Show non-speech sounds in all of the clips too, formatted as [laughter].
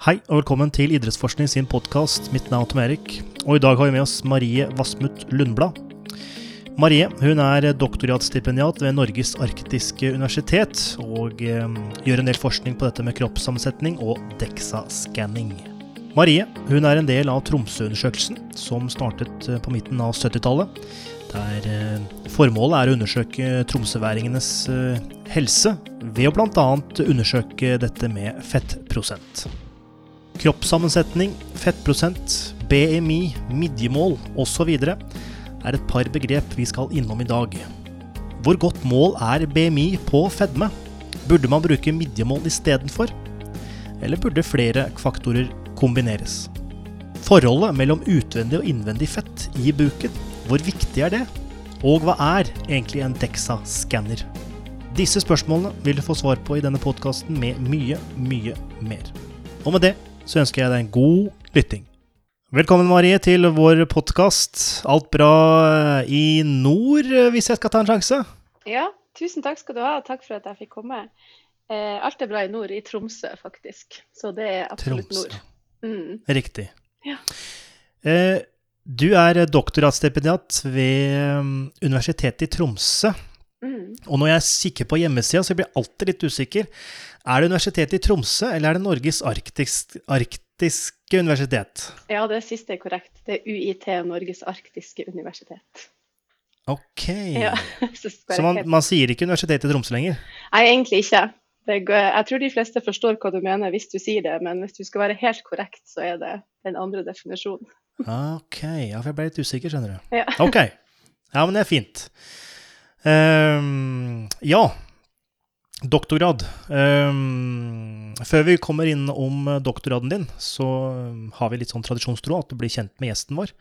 Hei og velkommen til Idrettsforskning sin podkast. Mitt navn er Tom Erik, og i dag har vi med oss Marie Vassmut Lundblad. Marie hun er doktorgradsstipendiat ved Norges arktiske universitet og eh, gjør en del forskning på dette med kroppssammensetning og DEXA-skanning. Marie hun er en del av Tromsø-undersøkelsen, som startet eh, på midten av 70-tallet. Der eh, formålet er å undersøke tromsøværingenes eh, helse ved å bl.a. undersøke dette med fettprosent. Kroppssammensetning, fettprosent, BMI, midjemål osv. er et par begrep vi skal innom i dag. Hvor godt mål er BMI på fedme? Burde man bruke midjemål istedenfor? Eller burde flere faktorer kombineres? Forholdet mellom utvendig og innvendig fett i buken, hvor viktig er det? Og hva er egentlig en DEXA-skanner? Disse spørsmålene vil du få svar på i denne podkasten med mye, mye mer. Og med det så ønsker jeg deg en god lytting. Velkommen, Marie, til vår podkast. Alt bra i nord, hvis jeg skal ta en sjanse? Ja, tusen takk skal du ha. og Takk for at jeg fikk komme. Eh, alt er bra i nord, i Tromsø faktisk. Så det er absolutt Tromsø. nord. Mm. Riktig. Ja. Eh, du er doktorgradsstipendiat ved um, Universitetet i Tromsø. Mm. Og når jeg kikker på hjemmesida, så blir jeg alltid litt usikker. Er det Universitetet i Tromsø, eller er det Norges arktisk, arktiske universitet? Ja, det siste er korrekt. Det er UiT, Norges arktiske universitet. Ok. Ja, [laughs] så Så man, man sier ikke Universitetet i Tromsø lenger? Nei, egentlig ikke. Jeg tror de fleste forstår hva du mener hvis du sier det, men hvis du skal være helt korrekt, så er det den andre definisjonen. Ok, ja, for jeg ble litt usikker, skjønner du. Ja. Ok, ja, men det er fint. Um, ja, doktorgrad. Um, før vi kommer inn om doktorgraden din, så har vi litt sånn tradisjonstro at du blir kjent med gjesten vår.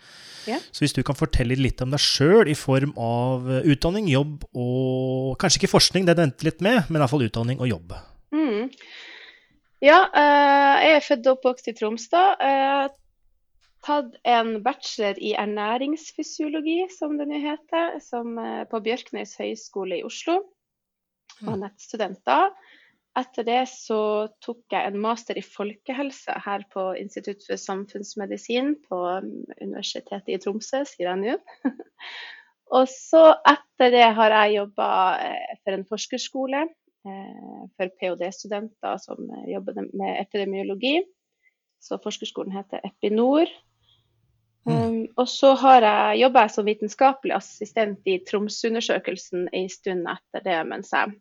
Ja. Så hvis du kan fortelle litt om deg sjøl i form av utdanning, jobb og Kanskje ikke forskning, det venter litt med, men i hvert fall utdanning og jobb. Mm. Ja, uh, jeg er født og oppvokst i Tromsdal. Uh, tatt en bachelor i ernæringsfysiologi, som det nå heter, som, uh, på Bjørknes høgskole i Oslo. Var nettstudent da. Etter det så tok jeg en master i folkehelse her på Institutt for samfunnsmedisin på um, Universitetet i Tromsø, sier jeg nå. [laughs] Og så etter det har jeg jobba for en forskerskole eh, for ph.d.-studenter som eh, jobber med epidemiologi. Så forskerskolen heter Epinor. Um, og så har jeg jobba som vitenskapelig assistent i Tromsø-undersøkelsen en stund etter det, mens jeg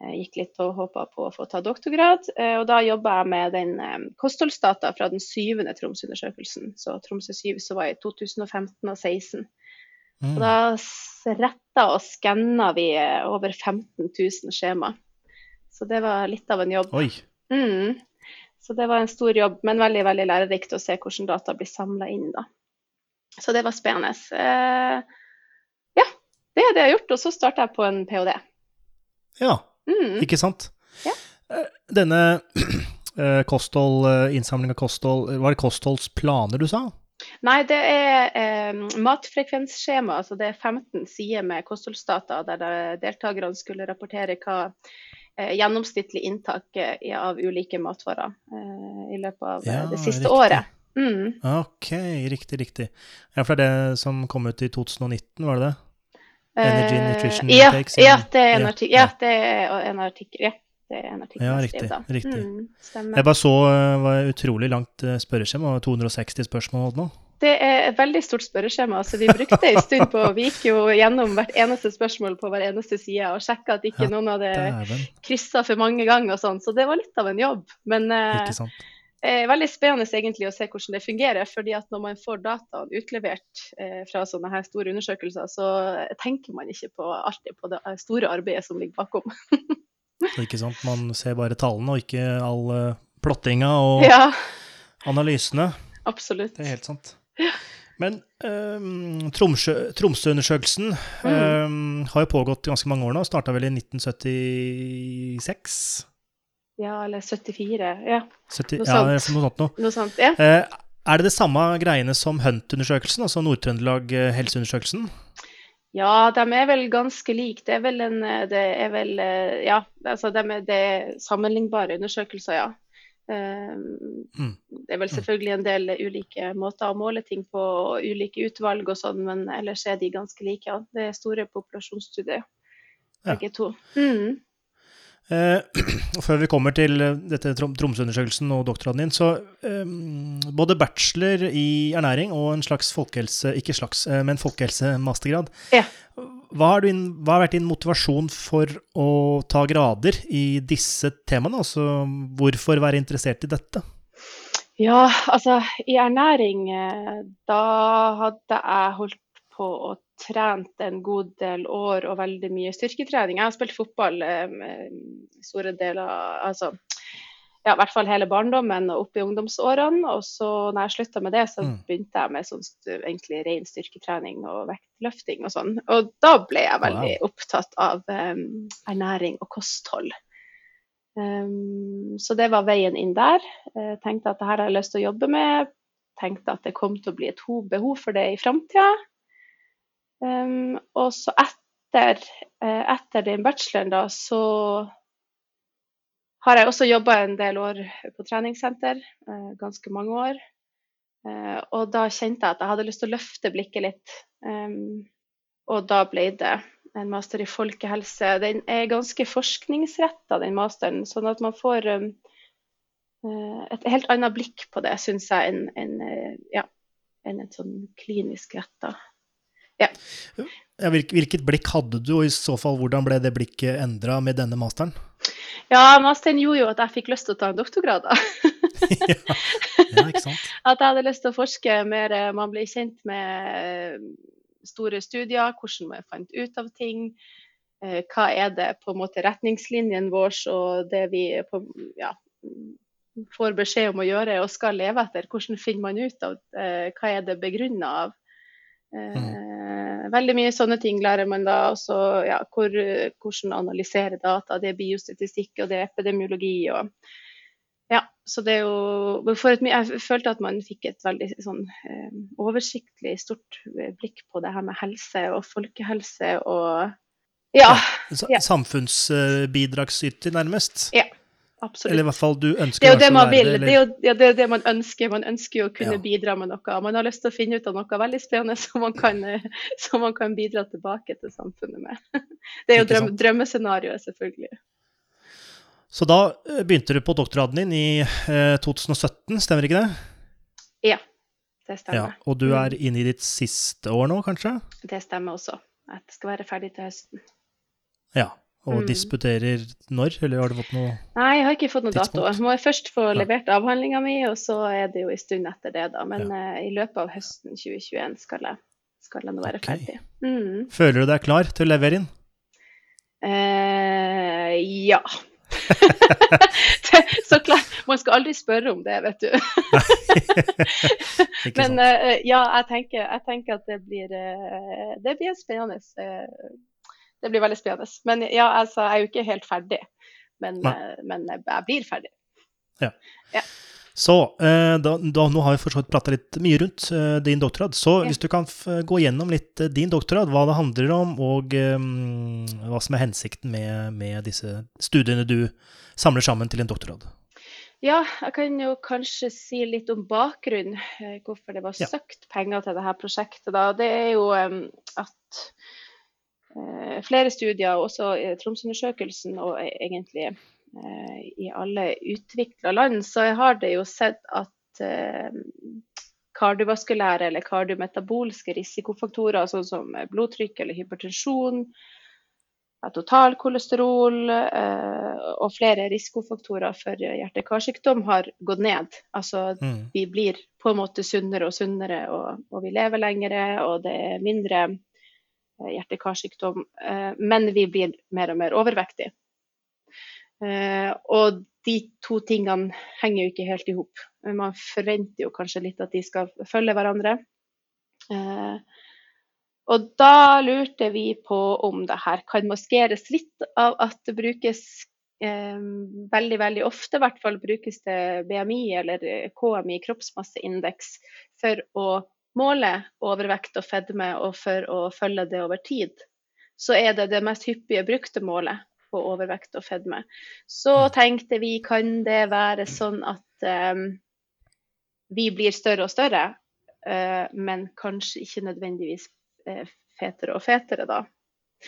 eh, gikk litt og håpa på å få ta doktorgrad. Eh, og da jobba jeg med den eh, kostholdsdata fra den syvende Tromsø-undersøkelsen. Så Tromsø 7 så var i 2015 og 2016. Mm. Og da retta og skanna vi over 15 000 skjema. Så det var litt av en jobb. Oi. Mm. Så det var en stor jobb, men veldig veldig lærerikt å se hvordan data blir samla inn. da. Så det var spennende. Eh, ja, det er det jeg har gjort. Og så starta jeg på en ph.d. Ja. Mm. Ikke sant? Ja. Eh, Denne [clears throat] eh, kosthold, eh, innsamling av kosthold, var det kostholdsplaner du sa? Nei, det er eh, matfrekvensskjema. Altså det er 15 sider med kostholdsdata der deltakerne skulle rapportere hva gjennomsnittlig inntak eh, av ulike matvarer eh, i løpet av eh, Ja, det siste riktig. året. Mm. Ok, riktig, riktig. Ja, for det er det som kom ut i 2019, var det det? Energy Eh, Nutrition ja, Intakes Ja, det er en artikkel. ja. Det er en artikkel. Ja, det en Ja, riktig, skrev da. riktig. Mm. Jeg bare så det var utrolig langt eh, spørreskjema, det var 260 spørsmål nå. Det er et veldig stort spørreskjema. så Vi brukte en stund på Vi gikk jo gjennom hvert eneste spørsmål på hver eneste side og sjekka at ikke Ja, noen hadde kryssa for mange ganger og sånn. Så det var litt av en jobb. Men eh, eh, veldig spennende egentlig å se hvordan det fungerer. fordi at når man får dataen utlevert eh, fra sånne her store undersøkelser, så tenker man ikke på alltid på det store arbeidet som ligger bakom. Ikke sant. Man ser bare tallene og ikke all eh, plottinga og Ja, analysene. absolutt. Det er helt sant. Men um, Tromsø- Tromsø-undersøkelsen um, har jo pågått ganske mange år nå. Starta vel i 1976? Ja, eller 74. Ja, 70, Noe ja, sånt. noe sånt noe. noe sånt. Ja. Uh, er det det samme greiene som Hunt-undersøkelsen, altså Nord-Trøndelag eh, helseundersøkelsen? Ja, de er vel ganske like. Det er vel en eh, Det er vel Ja, altså de er, det er sammenlignbare undersøkelser, ja. Mm. Det er vel selvfølgelig en del ulike måter å måle ting på, og ulike utvalg og sånn, men ellers er de ganske like. Det er store populasjonsstudier, begge ja. to. Mm. Eh, [clears throat] før vi kommer til eh, dette Tromsø-undersøkelsen og doktorgraden din, så eh, både bachelor i ernæring og en slags folkehelse, ikke slags, eh, men folkehelse-mastergrad. Ja. Hva, har hva har vært din motivasjon for å ta grader i disse temaene? Altså hvorfor være interessert i dette? Ja, altså i ernæring, eh, da hadde jeg holdt på å trent en god del år og veldig mye styrketrening. Jeg har spilt fotball eh, store deler, altså ja, i hvert fall hele barndommen og opp i ungdomsårene. Og så når jeg slutta med det, så mm. begynte jeg med sånn egentlig ren styrketrening og vektløfting og sånn. Og da ble jeg veldig wow. opptatt av um, ernæring og kosthold. Um, så det var veien inn der. Jeg tenkte at det her har jeg lyst til å jobbe med. Tenkte at det kom til å bli et behov for det i framtida. Um, og så etter, uh, etter den bacheloren, da, så har jeg også jobba en del år på treningssenter. Uh, ganske mange år. Uh, og da kjente jeg at jeg hadde lyst til å løfte blikket litt. Um, og da ble det en master i folkehelse. Den er ganske forskningsretta, den masteren. Sånn at man får et helt annet blikk på det, syns jeg, enn en, ja, en et sånn klinisk retta ja. ja. Hvilket blikk hadde du, og i så fall hvordan ble det blikket endra med denne masteren? Ja, masteren gjorde jo at jeg fikk lyst til å ta en doktorgrad. da. [laughs] ja. ja, ikke sant? [laughs] At jeg hadde lyst til å forske mer. Man blir kjent med eh, store studier, hvordan man fant ut av ting. Eh, hva er det på en måte retningslinjen vår og det vi på, ja, får beskjed om å gjøre og skal leve etter. Hvordan finner man ut av eh, hva er det begrunna av? Mm. Veldig mye sånne ting lærer man da. Også ja, hvor, hvordan analysere data. Det er biostatistikk og det er epidemiologi. og ja, så det er jo et, Jeg følte at man fikk et veldig sånn eh, oversiktlig, stort blikk på det her med helse og folkehelse og Ja. ja samfunnsbidragsyter, nærmest? Ja. Absolutt. Eller i hvert fall du ønsker det er jo det man vil. Det er jo ja, det, er det man ønsker. Man ønsker jo å kunne ja. bidra med noe. Man har lyst til å finne ut av noe veldig spennende [laughs] som man kan, som man kan bidra tilbake til samfunnet med. [laughs] Det er jo drøm, drømmescenarioet, selvfølgelig. Så da eh, begynte du på doktorgraden din i eh, 2017, stemmer ikke det? Ja, det stemmer. Ja, og du er mm. inne i ditt siste år nå, kanskje? Det stemmer også. Jeg skal være ferdig til høsten. Ja. Og mm. disputerer når, eller har du fått noe Nei, jeg har ikke fått noe dato. Jeg må først få levert avhandlinga mi, og så er det jo en stund etter det, da. Men ja. uh, i løpet av høsten 2021 skal jeg, skal jeg nå være okay. ferdig. Mm. Føler du deg klar til å levere inn? Uh, ja. [laughs] [laughs] så klart. Man skal aldri spørre om det, vet du. [laughs] Men uh, ja, jeg tenker, jeg tenker, at det blir, det blir spennende det blir veldig spennende. Men ja, altså, jeg er jo ikke helt ferdig. Men, eh, men jeg blir ferdig. Ja. ja. Så eh, da, da, nå har vi for så vidt prata litt mye rundt uh, din doktorgrad. Så ja. hvis du kan gå gjennom litt din doktorgrad, hva det handler om, og um, hva som er hensikten med, med, disse studiene du samler sammen til en doktorgrad. Ja, jeg kan jo kanskje si litt om bakgrunnen, hvorfor det var søkt penger til dette prosjektet. Da. Det er jo um, at Eh, flere studier, også i Tromsø-undersøkelsen og e-, egentlig eh, i alle utvikla land, så har det jo sett at eh, kardiovaskulære eller kardiometabolske risikofaktorer, sånn som blodtrykk eller hypertensjon, totalkolesterol og flere risikofaktorer for hjerte-karsykdom har gått ned. Altså mm. vi blir på en måte sunnere og sunnere, og, og vi lever lengre, og det er mindre Eh, hjerte-karsykdom, eh, men vi blir mer og mer overvektige. Eh, og de to tingene henger jo ikke helt i hop. Man forventer jo kanskje litt at de skal følge hverandre. Og da lurte vi på om det her kan maskeres litt av at det brukes eh, veldig, veldig ofte, i hvert fall brukes det BMI eller KMI, kroppsmasseindeks, for å måle overvekt og fedme, og for å følge det over tid, så er det det mest hyppige brukte målet på overvekt og fedme. Så tenkte vi, kan det være sånn at um, vi blir større og større, uh, men kanskje ikke nødvendigvis uh, fetere og fetere, da.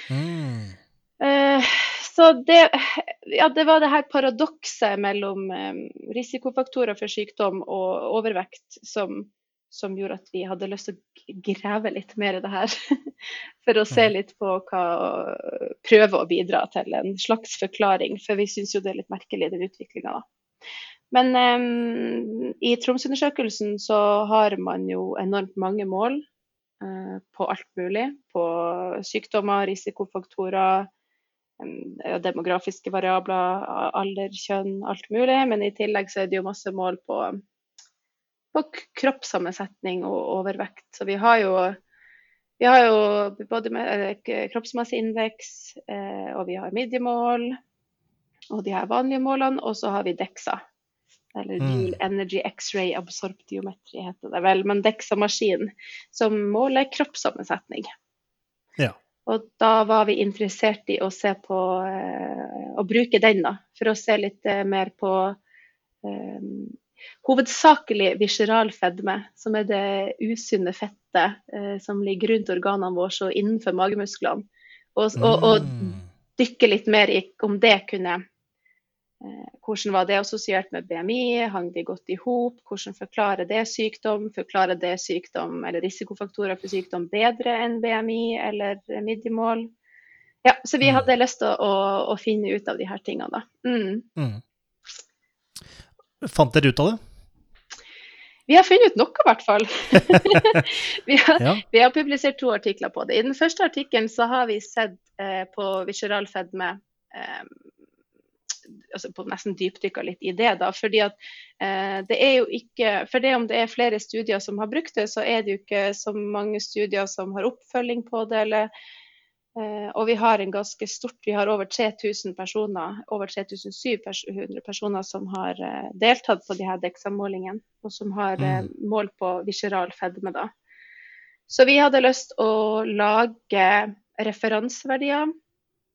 Mm. Eh, så det, ja, det var det her paradokset mellom um, risikofaktorer for sykdom og overvekt som, som gjorde at vi hadde lyst til å grave litt mer i det her. [laughs] For å se litt på hva Prøve å bidra til en slags forklaring, for vi syns jo det er litt merkelig, den utviklinga. Men um, i Tromsø-undersøkelsen så har man jo enormt mange mål uh, på alt mulig. På sykdommer, risikofaktorer, um, demografiske variabler, alder, kjønn, alt mulig. Men i tillegg så er det jo masse mål på på kroppssammensetning og overvekt. Så vi har jo, vi har jo både kroppsmasseindeks, eh, og vi har midjemål, og de her vanlige målene, og så har vi DEXA. Eller mm. Energy X-ray Absorptiometry heter det vel. Men DEXA-maskin som måler kroppssammensetning. Ja. Og da var vi interessert i å se på eh, Å bruke den, da. For å se litt eh, mer på eh, hovedsakelig visceral fedme, som er det usunne fettet eh, som ligger rundt organene våre og innenfor magemusklene. Og, og, og, Mm. dykke litt mer i om det kunne eh, Hvordan var det assosiert med BMI, hang de godt i hop? Hvordan forklarer det sykdom? Forklarer det sykdom eller risikofaktorer for sykdom bedre enn BMI eller midjemål? Ja, så vi Mm. hadde lyst til å, å, å finne ut av de her tingene, da. Mm. Mm. Fant dere ut av det? Vi har funnet ut noe, i hvert fall. [laughs] vi, har, Ja. vi har publisert to artikler på det. I den første artikkelen så har vi sett eh, på visceral fedme eh, altså på nesten dypdykka litt i det, da. Fordi at eh, det er jo ikke For det om det er flere studier som har brukt det, så er det jo ikke så mange studier som har oppfølging på det. eller og vi har en ganske stort, vi har over 3000 personer, over 3700 personer som har eh, deltatt på de her DEXA-målingene, og som har mm. mål på visceral fedme. da. Så vi hadde lyst å lage referanseverdier,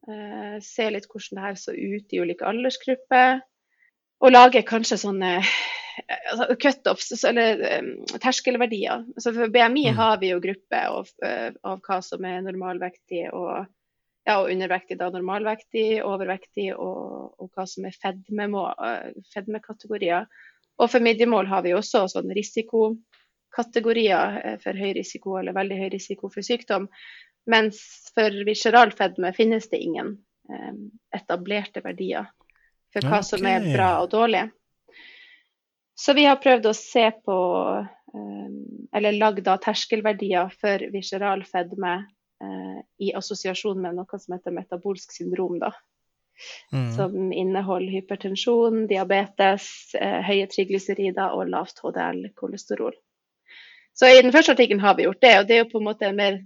eh, se litt hvordan det her så ut i ulike aldersgrupper, og lage kanskje sånne eh, altså cutoffs, eller um, terskelverdier. Så for BMI Mm. har vi jo grupper av, eh, av hva som er normalvektig og, ja, og undervektig, da normalvektig, overvektig og, og hva som er eh, fedmekategorier. Og for midjemål har vi også sånn risikokategorier eh, for høy risiko eller veldig høy risiko for sykdom. Mens for visceral fedme finnes det ingen um, etablerte verdier for hva som er bra og dårlig. Så vi har prøvd å se på, eh, eller lagd terskelverdier for visceral fedme eh, i assosiasjon med noe som heter metabolsk syndrom. da Mm. som inneholder hypertensjon, diabetes, eh, høye triglycerider og lavt HDL-kolesterol. Så i den første artikkelen har vi gjort det, og det er jo på en måte en mer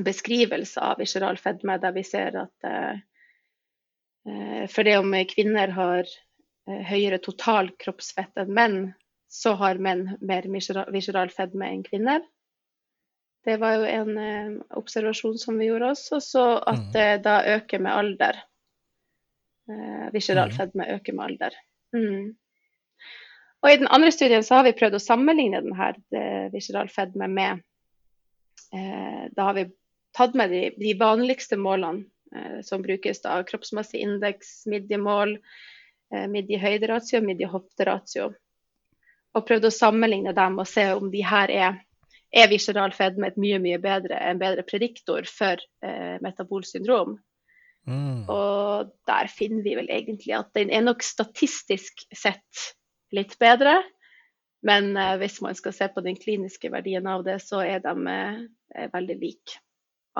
beskrivelse av visceral fedme, der vi ser at eh, for det om kvinner har høyere total kroppsfett enn menn, så har menn mer visceral fedme enn kvinner. Det var jo en eh, observasjon som vi gjorde også, så at det da øker med alder. Eh, visceral mm. fedme øker med alder. Mm. Og I den andre studien så har vi prøvd å sammenligne den her eh, visceral fedme med eh, Da har vi tatt med de, de vanligste målene eh, som brukes da. Kroppsmasseindeks, midjemål, eh, midjehøyderatio og midjehofteratio. Og prøvde å sammenligne dem og se om de her er er visceral fedme et mye mye bedre, en bedre prediktor for eh, metabolsyndrom. Mm. Og der finner vi vel egentlig at den er nok statistisk sett litt bedre. Men eh, hvis man skal se på den kliniske verdien av det, så er de eh, er veldig like.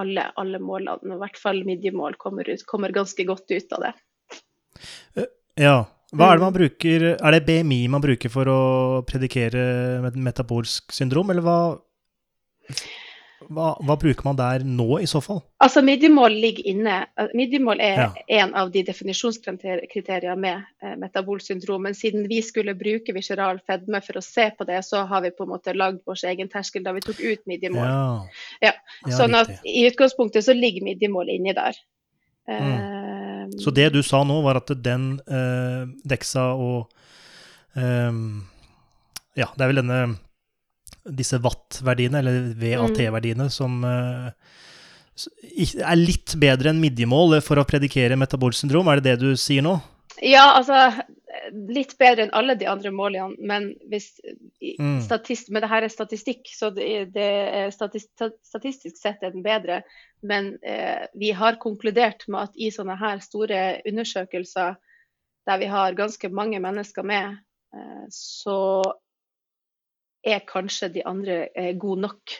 Alle, alle målene, i hvert fall midjemål, kommer, ut, kommer ganske godt ut av det. Ja. Hva er det Mm. man bruker Er det BMI man bruker for å predikere met- metabolsk syndrom, eller hva, hva, hva bruker man der nå, i så fall? Altså Midjemål ligger inne. Eh, Midjemål er Ja. en av de definisjonskriteriene med eh, metabolsyndrom. Men siden vi skulle bruke visceral fedme for å se på det, så har vi på en måte lagd vår egen terskel da vi tok ut midjemål. Ja. Ja, sånn at i utgangspunktet så ligger midjemål inni der. Eh, Så det du sa nå, var at den eh, Dexa og Um, ja, det er vel denne disse watt-verdiene, eller VAT-verdiene, som uh, er litt bedre enn midjemål for å predikere metabolsk syndrom. Er det det du sier nå? Ja, altså litt bedre enn alle de andre målene. Men, hvis, mm. statist, men det her er statistikk, så det, det er statist, statistisk sett er den bedre. Men eh, vi har konkludert med at i sånne her store undersøkelser der vi har ganske mange mennesker med, eh, så er kanskje de andre eh, gode nok.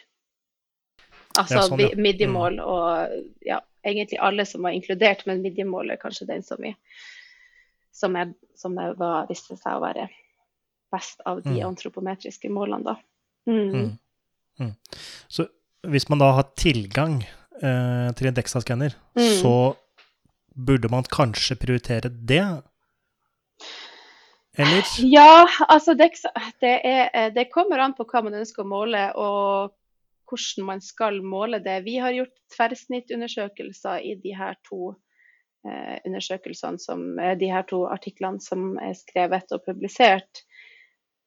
Altså ja, sånn, ja. midjemål mm. og ja, egentlig alle som var inkludert, men midjemål er kanskje den som, vi, som, er, som er, var, viste seg å være best av de mm. antropometriske målene, da. Mm. mm. Mm. Så hvis man da har tilgang eh, til en DEXA-skanner, mm. så burde man kanskje prioritere det? Eller? Ja, altså det, er, det, kommer an på hva man ønsker å måle og hvordan man skal måle det. Vi har gjort tverrsnittundersøkelser i de her to eh, undersøkelsene som, eh, de her to artiklene som er skrevet og publisert.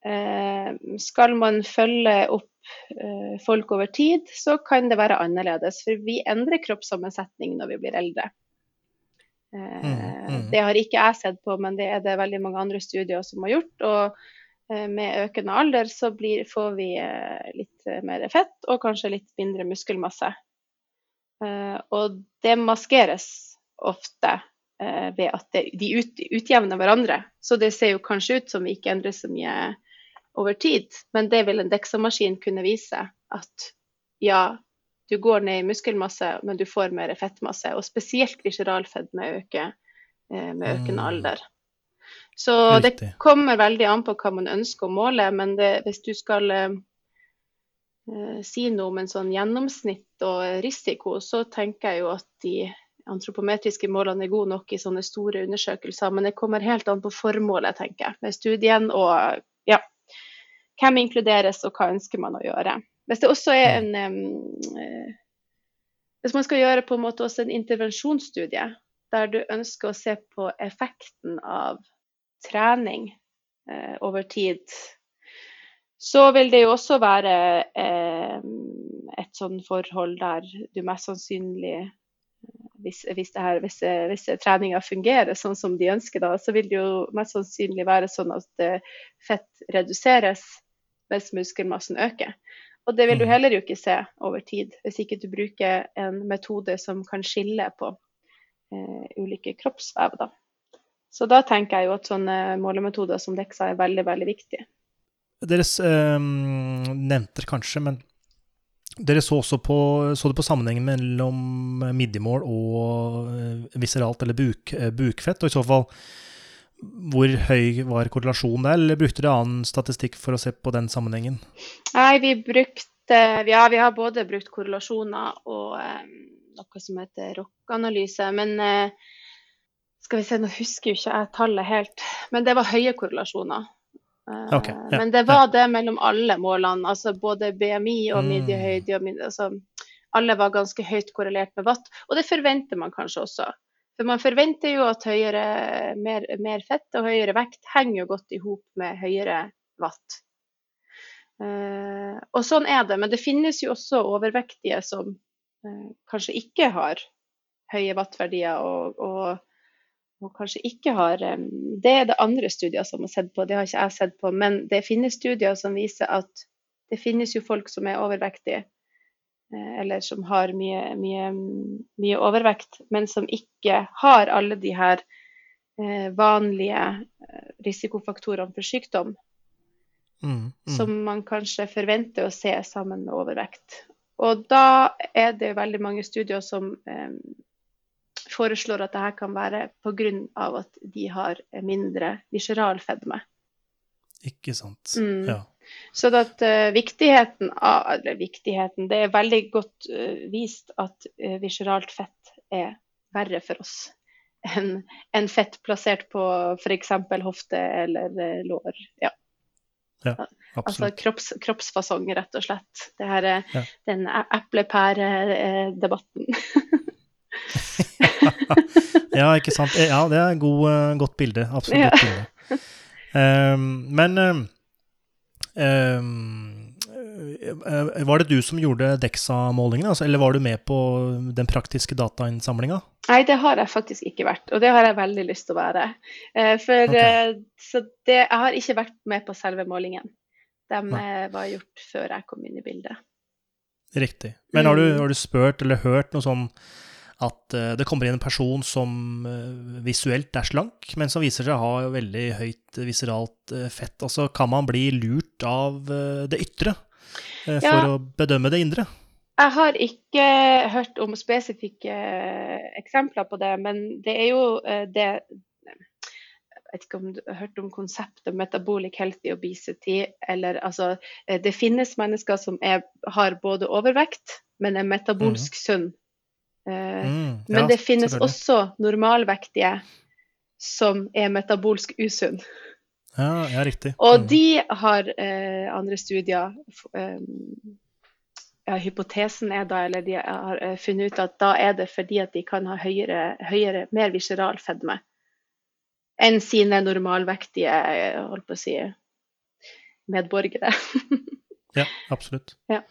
Eh, skal man følge opp eh, folk over tid, så kan det være annerledes. For vi endrer kroppssammensetning når vi blir eldre. Mm, mm. Eh, det har ikke jeg sett på, men det er det veldig mange andre studier som har gjort. Og eh, med økende alder så blir, får vi eh, litt mer fett og kanskje litt mindre muskelmasse. Og det maskeres ofte ved at de ut, utjevner hverandre. Så det ser jo kanskje ut som vi ikke endrer så mye over tid, men det vil en Dexa-maskin kunne vise. At ja, du går ned i muskelmasse, men du får mer fettmasse. Og spesielt visceralfedme øker eh, med økende mm. alder. Så Riktig. det kommer veldig an på hva man ønsker å måle, men det, hvis du skal eh, eh, si noe om en sånn gjennomsnitt og risiko, så tenker jeg jo at de antropometriske målene er gode nok i sånne store undersøkelser, men det kommer helt an på formålet, tenker jeg, med studien og ja, hvem inkluderes og hva ønsker man å gjøre. Hvis det også er en um, Hvis man skal gjøre på en måte også en intervensjonsstudie der du ønsker å se på effekten av trening uh, over tid, så vil det jo også være uh, et sånn forhold der du mest sannsynlig hvis, hvis, her, hvis, hvis treninga fungerer sånn som de ønsker, da, så vil det jo mest sannsynlig være sånn at fett reduseres mens muskelmassen øker. Og det vil du mm. heller jo ikke se over tid, hvis ikke du bruker en metode som kan skille på eh, ulike kroppsvev. Da. Så da tenker jeg jo at sånne målemetoder som DEXA er veldig, veldig viktige. Dere eh, nevnte kanskje, men dere så på, så det på sammenhengen mellom midjemål og eh, viseralt eller buk, eh, bukfett, og i så fall hvor høy var korrelasjonen der, eller brukte dere annen statistikk for å se på den sammenhengen? Nei, vi brukte Ja, vi har både brukt korrelasjoner og um, noe som heter ROC-analyse. Men uh, skal vi se, nå husker jo ikke jeg tallet helt, men det var høye korrelasjoner. Uh, okay, ja, men det var ja. det mellom alle målene, altså både BMI og midjehøyde. Mm. altså, alle var ganske høyt korrelert med watt, og det forventer man kanskje også. For man forventer jo at høyere, mer, mer fett og høyere vekt henger jo godt i hop med høyere watt. Uh, og sånn er det, men det finnes jo også overvektige som uh, kanskje ikke har høye wattverdier og, og, og, kanskje ikke har um, Det er det andre studier som har sett på, det har ikke jeg sett på. Men det finnes studier som viser at det finnes jo folk som er overvektige Eh, eller som har mye, mye, mye, overvekt, men som ikke har alle de her eh, vanlige eh, risikofaktorene for sykdom. Mm, mm. Som man kanskje forventer å se sammen med overvekt. Og da er det veldig mange studier som eh, foreslår at dette kan være pga. at de har mindre visceral fedme. Ikke sant. Mm. Ja. Så at uh, viktigheten av Eller viktigheten Det er veldig godt uh, vist at uh, visceralt fett er verre for oss enn en fett plassert på f.eks. hofte eller lår. Ja. ja altså kropps, kroppsfasong, rett og slett. Det her er ja. den eplepæredebatten. [laughs] [laughs] ja, ikke sant. Ja, det er et godt bilde. Absolutt godt bilde. Um, men um, var det du som gjorde Dexa-målingene, altså, eller var du med på den praktiske datainnsamlinga? Nei, det har jeg faktisk ikke vært, og det har jeg veldig lyst til å være. Uh, for okay. det, jeg har ikke vært med på selve målingen. De Nei. var gjort før jeg kom inn i bildet. Riktig. Men har du, mm. har du spurt eller hørt noe sånn at uh, det kommer inn en person som uh, visuelt er slank, men som viser seg å ha veldig høyt viseralt uh, fett. Altså, kan man bli lurt av det ytre for ja. å bedømme det indre? Jeg har ikke hørt om spesifikke eksempler på det, men det er jo det Jeg vet ikke om du har hørt om konseptet metabolic healthy obesity. Eller altså Det finnes mennesker som er, har både overvekt, men er metabolsk mm. sunn Eh, men ja, det finnes også normalvektige som er metabolsk usunn. Ja, ja, riktig. Og mm. de har eh, andre studier eh, ja, Hypotesen er da, eller de har eh, funnet ut at da er det fordi at de kan ha høyere, høyere mer visceral fedme enn sine normalvektige eh, holdt på å si, medborgere. [laughs] ja, absolutt. Ja.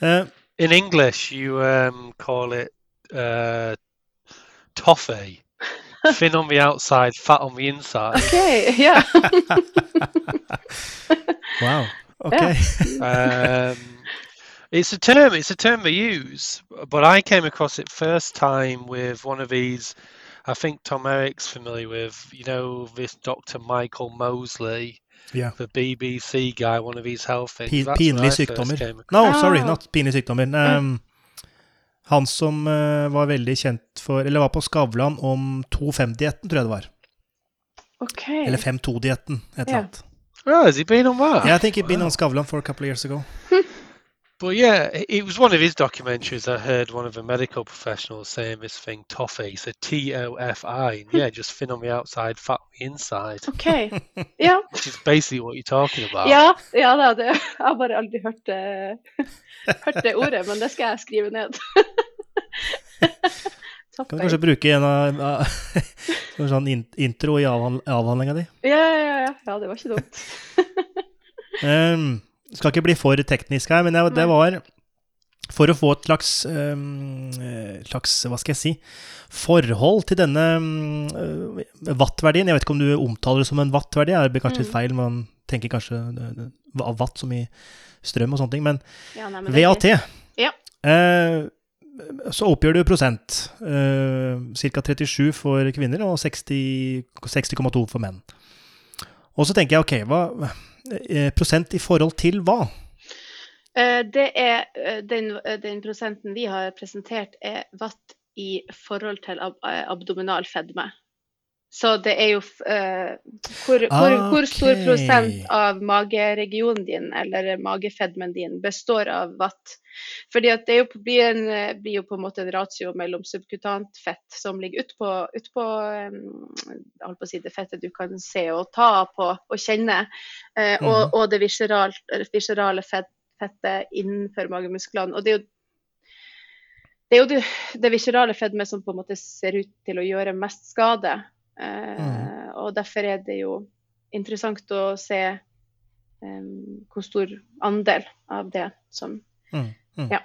Uh, In English, you um, call it uh, toffee. [laughs] Thin on the outside, fat on the inside. Okay, yeah. [laughs] wow. Okay. um, it's a term. It's a term they use, but I came across it first time with one of these. I think Tom Eric's familiar with. You know this Dr. Michael Mosley. Yeah. The BBC guy, one of these health things. P- pinlig sykdommer. No, sorry, not pinlig sykdommer. Um, Han som uh, var veldig kjent for Eller var på Skavlan om 2-5-dietten, tror jeg det var. Okay. Eller 5-2-dietten, et eller annet. Oh, has he been on that? Yeah, I think he'd been on Skavlan for a couple of years ago. [laughs] but yeah, it was one of his documentaries. I heard one of the medical professionals saying this thing, toffee. So T O F I. Yeah, just thin on the outside, fat on the inside. Okay. [laughs] Yeah. Which is basically what you're talking about. Ja, ja da, det, [laughs] jeg har bare aldri hørt det, [laughs] hørt det ordet, men det skal jeg skrive ned. Kan du kanskje bruke en av, uh, sånn intro i avhandlinga di? Ja, ja, ja. Ja, det var ikke dumt. um, skal ikke bli for teknisk her, men jeg, det var for å få et slags, um, slags, hva skal jeg si, forhold til denne um, watt-verdien. Jeg vet ikke om du omtaler det som en watt-verdi, det blir kanskje litt mm. feil. Man tenker kanskje av watt som i strøm og sånne ting, men, ja, nei, men VAT. Ja. Uh, så oppgjør du prosent. Uh, Ca. 37 for kvinner og 60,2 60, for menn. Og så tenker jeg ok, hva, prosent i forhold til hva? Uh, det er den, den, prosenten vi har presentert, er watt i forhold til ab abdominal fedme. Så det er jo uh, hvor, hvor, hvor, stor prosent av mageregionen din eller magefedmen din består av vatt. Fordi at det jo, blir, en, blir, jo på en måte en ratio mellom subkutant fett som ligger utpå ut på, um, på si det fettet du kan se og ta på og kjenne, uh, mm. og, og, det viserale fett, fettet innenfor magemusklene. Og det er jo det er jo det, det viserale fedme som på en måte ser ut til å gjøre mest skade. Mm. Eh, og derfor er det jo interessant å se um, hvor stor andel av det som mm. Mm. Ja.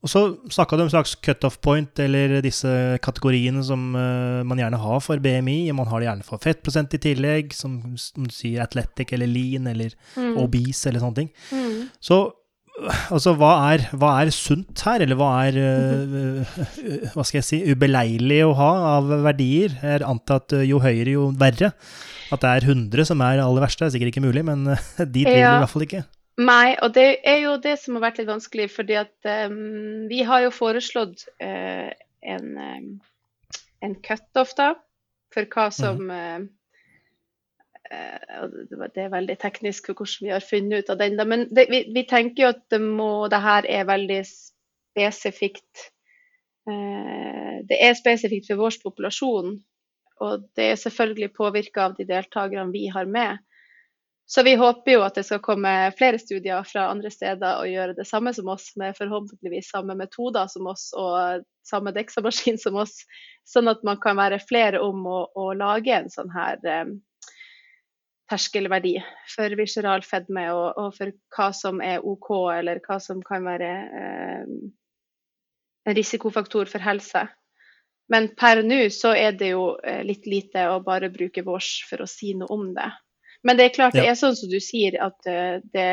Og så snakka du om en slags cutoff point, eller disse kategoriene som uh, man gjerne har for BMI. Man har det gjerne for fettprosent i tillegg, som, som du sier athletic eller lean eller mm. obese eller sånne ting. Mm. Så Altså, hva er, hva er, sunt her, eller hva er uh, hva skal jeg si, ubeleilig å ha av verdier? Jeg antar at jo høyere, jo verre. At det er 100 som er det aller verste, er sikkert ikke mulig, men dit vil ja. i hvert fall ikke. Nei, og det er jo det som har vært litt vanskelig, fordi at um, vi har jo foreslått uh, en, um, en cutoff, da, for hva som mm. uh, Eh, det er veldig teknisk hvordan vi har funnet ut av den. Men det, vi, vi, tenker jo at det, må, det her er veldig spesifikt. Eh, det er spesifikt for vår populasjon. Og det er selvfølgelig påvirka av de deltakerne vi har med. Så vi håper jo at det skal komme flere studier fra andre steder og gjøre det samme som oss, med forhåpentligvis samme metoder som oss og samme deksamaskin som oss, sånn at man kan være flere om å, å lage en sånn her um, terskelverdi for visceral fedme, og, og, for hva som er OK, eller hva som kan være eh, en risikofaktor for helse. Men per nå så er det jo eh, litt lite å bare bruke vårs for å si noe om det. Men det er klart det er sånn som du sier, at eh, det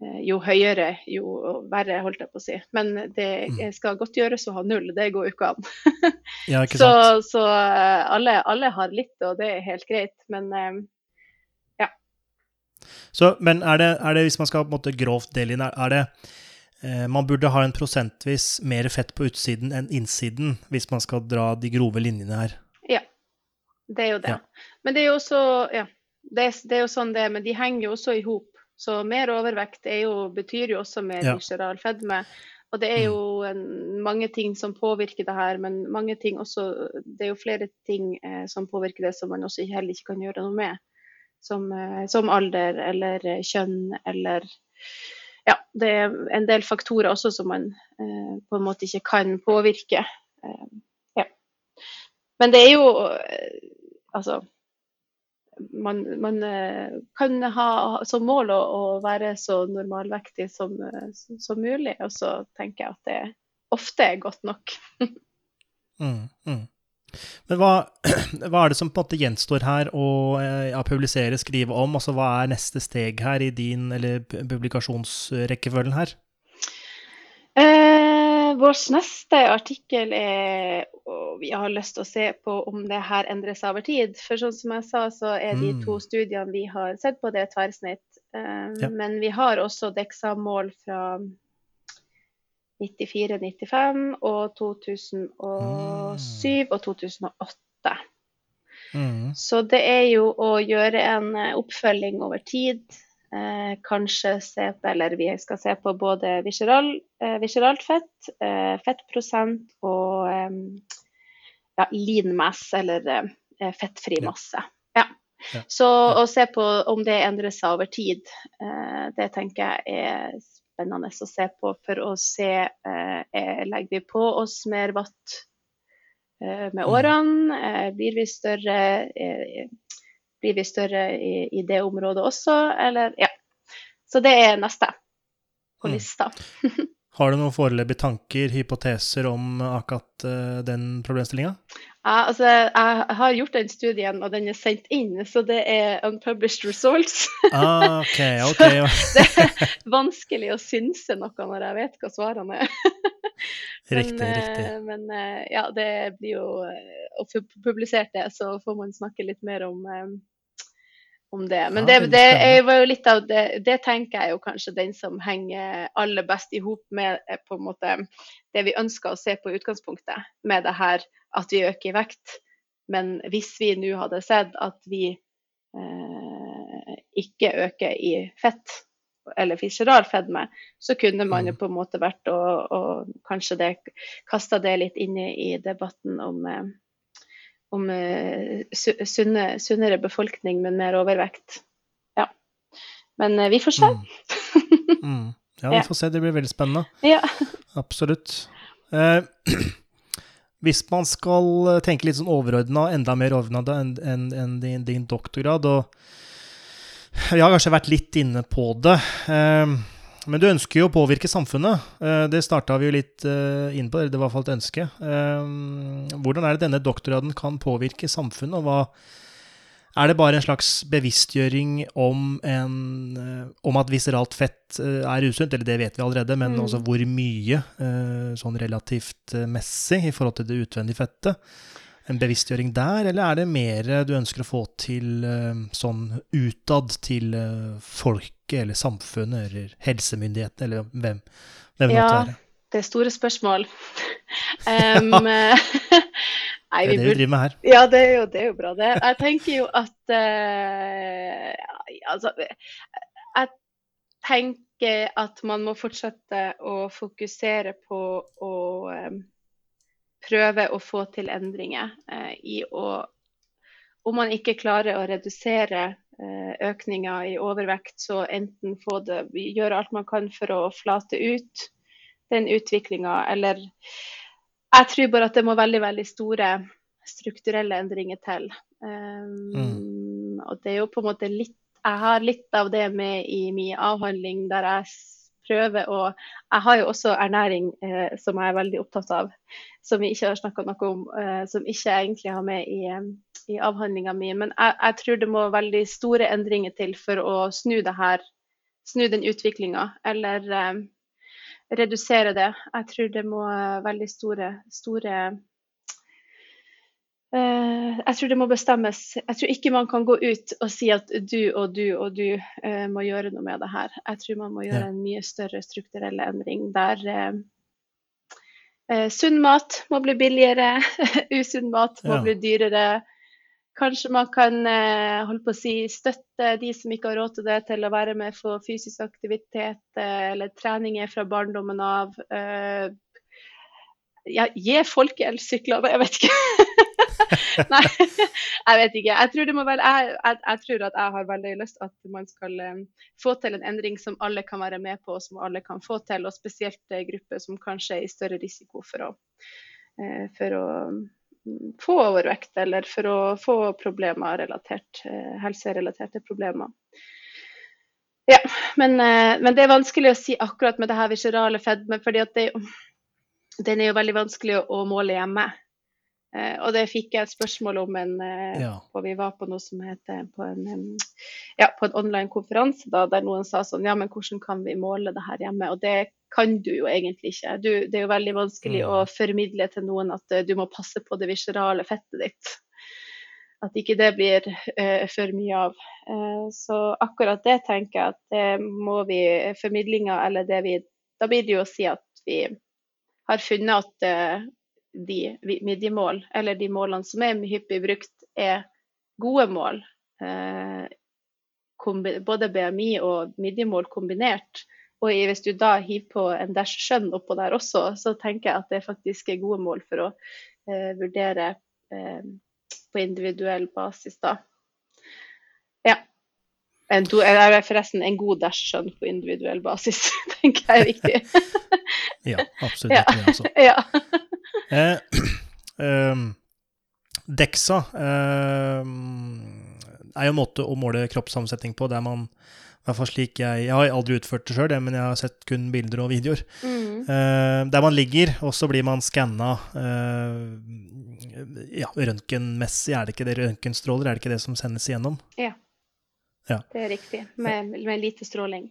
jo høyere, jo verre, holdt jeg på å si. Men det mm. skal godt gjøres å ha null, det går jo ikke an. ja, ikke [laughs] så, så eh, alle, alle, har litt, og det er helt greit. Men eh, ja. Så, men er det, er det, hvis man skal på en måte grovt dele inn, er det eh, Man burde ha en prosentvis mer fett på utsiden enn innsiden, hvis man skal dra de grove linjene her? Ja, det er jo det. Ja. Men det er jo også Ja, det, det er jo sånn det er, men de henger jo også i hop så mer overvekt jo, betyr jo også mer ja. visceral fedme. Og det er jo mm. en, mange ting som påvirker det her, men mange ting også, det er jo flere ting eh, som påvirker det som man også heller ikke kan gjøre noe med. Som, eh, som alder eller eh, kjønn eller Ja, det er en del faktorer også som man eh, på en måte ikke kan påvirke. Eh, ja. Men det er jo Altså man, man, eh, kan ha som mål å, å være så normalvektig som, eh, som, mulig. Og så tenker jeg at det ofte er godt nok. [laughs] mm, mm. Men hva, [clears throat] hva, er det som på en måte gjenstår her å eh, ja, publisere, skrive om? Altså Hva er neste steg her i din eller publikasjonsrekkefølgen her? Vår neste artikkel er og vi har lyst til å se på om det her endrer seg over tid. For sånn som jeg sa, så er de to mm. studiene vi har sett på, det er tverrsnitt. Um, ja. Men vi har også DEXA-mål fra 94, 95 og 2007 mm. og 2008. Mm. Så det er jo å gjøre en eh, oppfølging over tid. Eh, kanskje se på, eller vi skal se på både visceral, eh, visceralt fett, eh, fettprosent og ja, lean mass, eller eh, fettfri masse. Ja. ja. Så å se på om det endrer seg over tid, eh, det tenker jeg er spennende å se på for å se eh, Legger vi på oss mer vatt med mm. årene? Blir vi større? Blir vi større i, i, det området også, eller Ja. Så det er neste på mm. lista. [laughs] Har du noen foreløpige tanker, hypoteser om akkurat uh, den problemstillinga? Ja, altså, jeg har gjort den studien, og den er sendt inn, så det er unpublished results. ah, okay, [laughs] ok. det er vanskelig å synse noe når jeg vet hva svarene er. [laughs] men, riktig. riktig. men eh, ja, det blir jo få publisert det, så får man snakke litt mer om om det. Men ja, det, det var jo litt av det Det tenker jeg jo kanskje den som henger aller best i hop med eh, på en måte det vi ønsker å se på utgangspunktet, med det her at vi øker i vekt. Men hvis vi nå hadde sett at vi eh, ikke øker i fett, eller visceral fedme, så kunne man jo mm. på en måte vært og, og kanskje det kasta det litt inn i, i debatten om eh, om uh, sunne, sunnere befolkning, men mer overvekt. Ja. Men uh, vi får se. Mm. Mm. Ja, vi [laughs] får se. Det blir veldig spennende. Ja. Absolutt. Eh, [clears throat] hvis man skal tenke litt sånn overordna, enda mer overordna enn en, en din, din, doktorgrad og Vi har kanskje vært litt inne på det. Eh, men du ønsker jo å påvirke samfunnet. Eh, det starta vi jo litt eh, inn på, det var i hvert fall et ønske. Eh, hvordan er det denne doktorgraden kan påvirke samfunnet, og hva er det bare en slags bevisstgjøring om, en, om at viseralt fett er usunt? Eller det vet vi allerede, men mm. også hvor mye, sånn relativt messig, i forhold til det utvendige fettet? en bevisstgjøring der, eller er det mer du ønsker å få til sånn utad til folk eller samfunnet eller helsemyndighetene, eller hvem, hvem ja, det være? det er store spørsmål. [laughs] um, [laughs] Nei, det er det vi driver med her. Ja, det er jo, det er jo bra, det. Jeg tenker jo at uh, Altså, jeg tenker at man må fortsette å fokusere på å um, prøve å få til endringer uh, i å Om man ikke klarer å redusere Eh, økninger i overvekt, så enten få det, gjøre alt man kan for å flate ut den utviklinga, eller Jeg tror bare at det må veldig, veldig store strukturelle endringer til. Um, mm. og det er jo på en måte litt Jeg har litt av det med i min avhandling der jeg prøver å Jeg har jo også ernæring eh, som jeg er veldig opptatt av, som vi ikke har snakka noe om, eh, som ikke jeg egentlig har med i, i avhandlinga mi. Men jeg, jeg, tror det må veldig store endringer til for å snu det her, snu den utviklinga, eller eh, redusere det. Jeg tror det må veldig store, store jeg tror det må bestemmes. Jeg tror ikke man kan gå ut og si at du og du og du uh, må gjøre noe med det her. Jeg tror man må gjøre en mye større strukturell endring der uh, sunn mat må bli billigere, [laughs] usunn mat må ja. bli dyrere. Kanskje man kan holde på å si, støtte de som ikke har råd til det, til å være med for fysisk aktivitet eller treninger fra barndommen av. Ja, gi folkeelsykler, jeg vet ikke. [laughs] Nei, jeg vet ikke. Jeg tror, være, jeg, jeg, jeg tror, at jeg har veldig lyst at man skal um, få til en endring som alle kan være med på, og som alle kan få til. Og spesielt uh, grupper som kanskje er i større risiko for å, uh, for å um, få overvekt, eller for å få problemer relatert, helserelaterte problemer. Ja, men, men, det er vanskelig å si akkurat med det her viserale fedme, fordi at det, den er jo veldig vanskelig å, måle hjemme. Uh, og det fikk jeg et spørsmål om en, uh, ja. og vi var på noe som heter på en, ja, på en online konferanse da, der noen sa sånn Ja, men hvordan kan vi måle det her hjemme? Og det kan du jo egentlig ikke. Du, det er jo veldig vanskelig mm. å formidle til noen at uh, du må passe på det viscerale fettet ditt. At ikke det blir for mye av. Så akkurat det tenker jeg at det må vi Formidlinga eller det vi Da blir det jo å si at vi har funnet at de midjemål, eller de målene som er hyppig brukt, er gode mål. Eh, både BMI og midjemål kombinert. Og hvis du da hiver på en dash skjønn oppå der også, så tenker jeg at det faktisk er gode mål for å eh, vurdere eh, på individuell basis, da. Ja. En, do, forresten en god dash skjønn på individuell basis, [laughs] tenker jeg er viktig. [laughs] ja, absolutt. Ja. Det, altså. [laughs] ja. Eh, [clears throat] eh, Dexa eh, er jo en måte å måle kroppssammensetning på der man i hvert fall slik jeg, jeg har aldri utført det sjøl, men jeg har sett kun bilder og videoer. Mm. Uh, der man ligger, og så blir man skanna uh, ja, røntgenmessig. Er det ikke det røntgenstråler? Er det ikke det som sendes igjennom? Ja. ja. Det er riktig. Med, med lite stråling.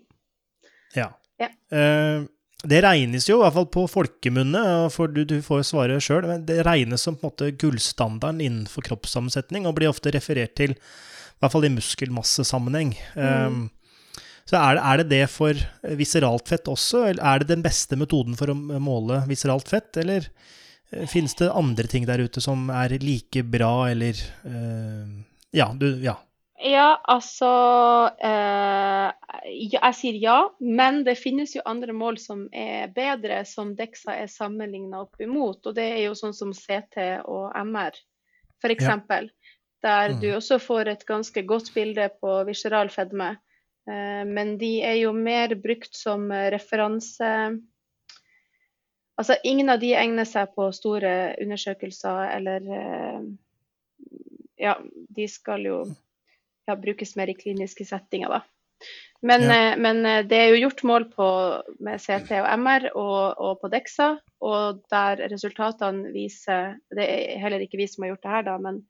Ja. ja. Uh, det regnes jo, i hvert fall på folkemunne, for du, du får svare sjøl, men det regnes som på en måte gullstandarden innenfor kroppssammensetning, og blir ofte referert til, i hvert fall i muskelmassesammenheng. Mm. Um, så er det, er det, det for viseralt fett også, eller er det den beste metoden for å måle viseralt fett, eller uh, finnes det andre ting der ute som er like bra, eller uh, Ja, du, ja. Ja, altså eh, Jeg sier ja, men det finnes jo andre mål som er bedre, som Dexa er sammenligna opp imot. Og det er jo sånn som CT og MR, f.eks. Ja. Der mm. du også får et ganske godt bilde på viseral fedme. Eh, men de er jo mer brukt som referanse Altså, ingen av de egner seg på store undersøkelser eller eh, Ja, de skal jo ja, brukes mer i kliniske settinger. Da. Men, ja. eh, men, eh, det er jo gjort mål på, med CT og MR og, og, på DEXA, og der resultatene viser Det er heller ikke vi som har gjort det her, da, men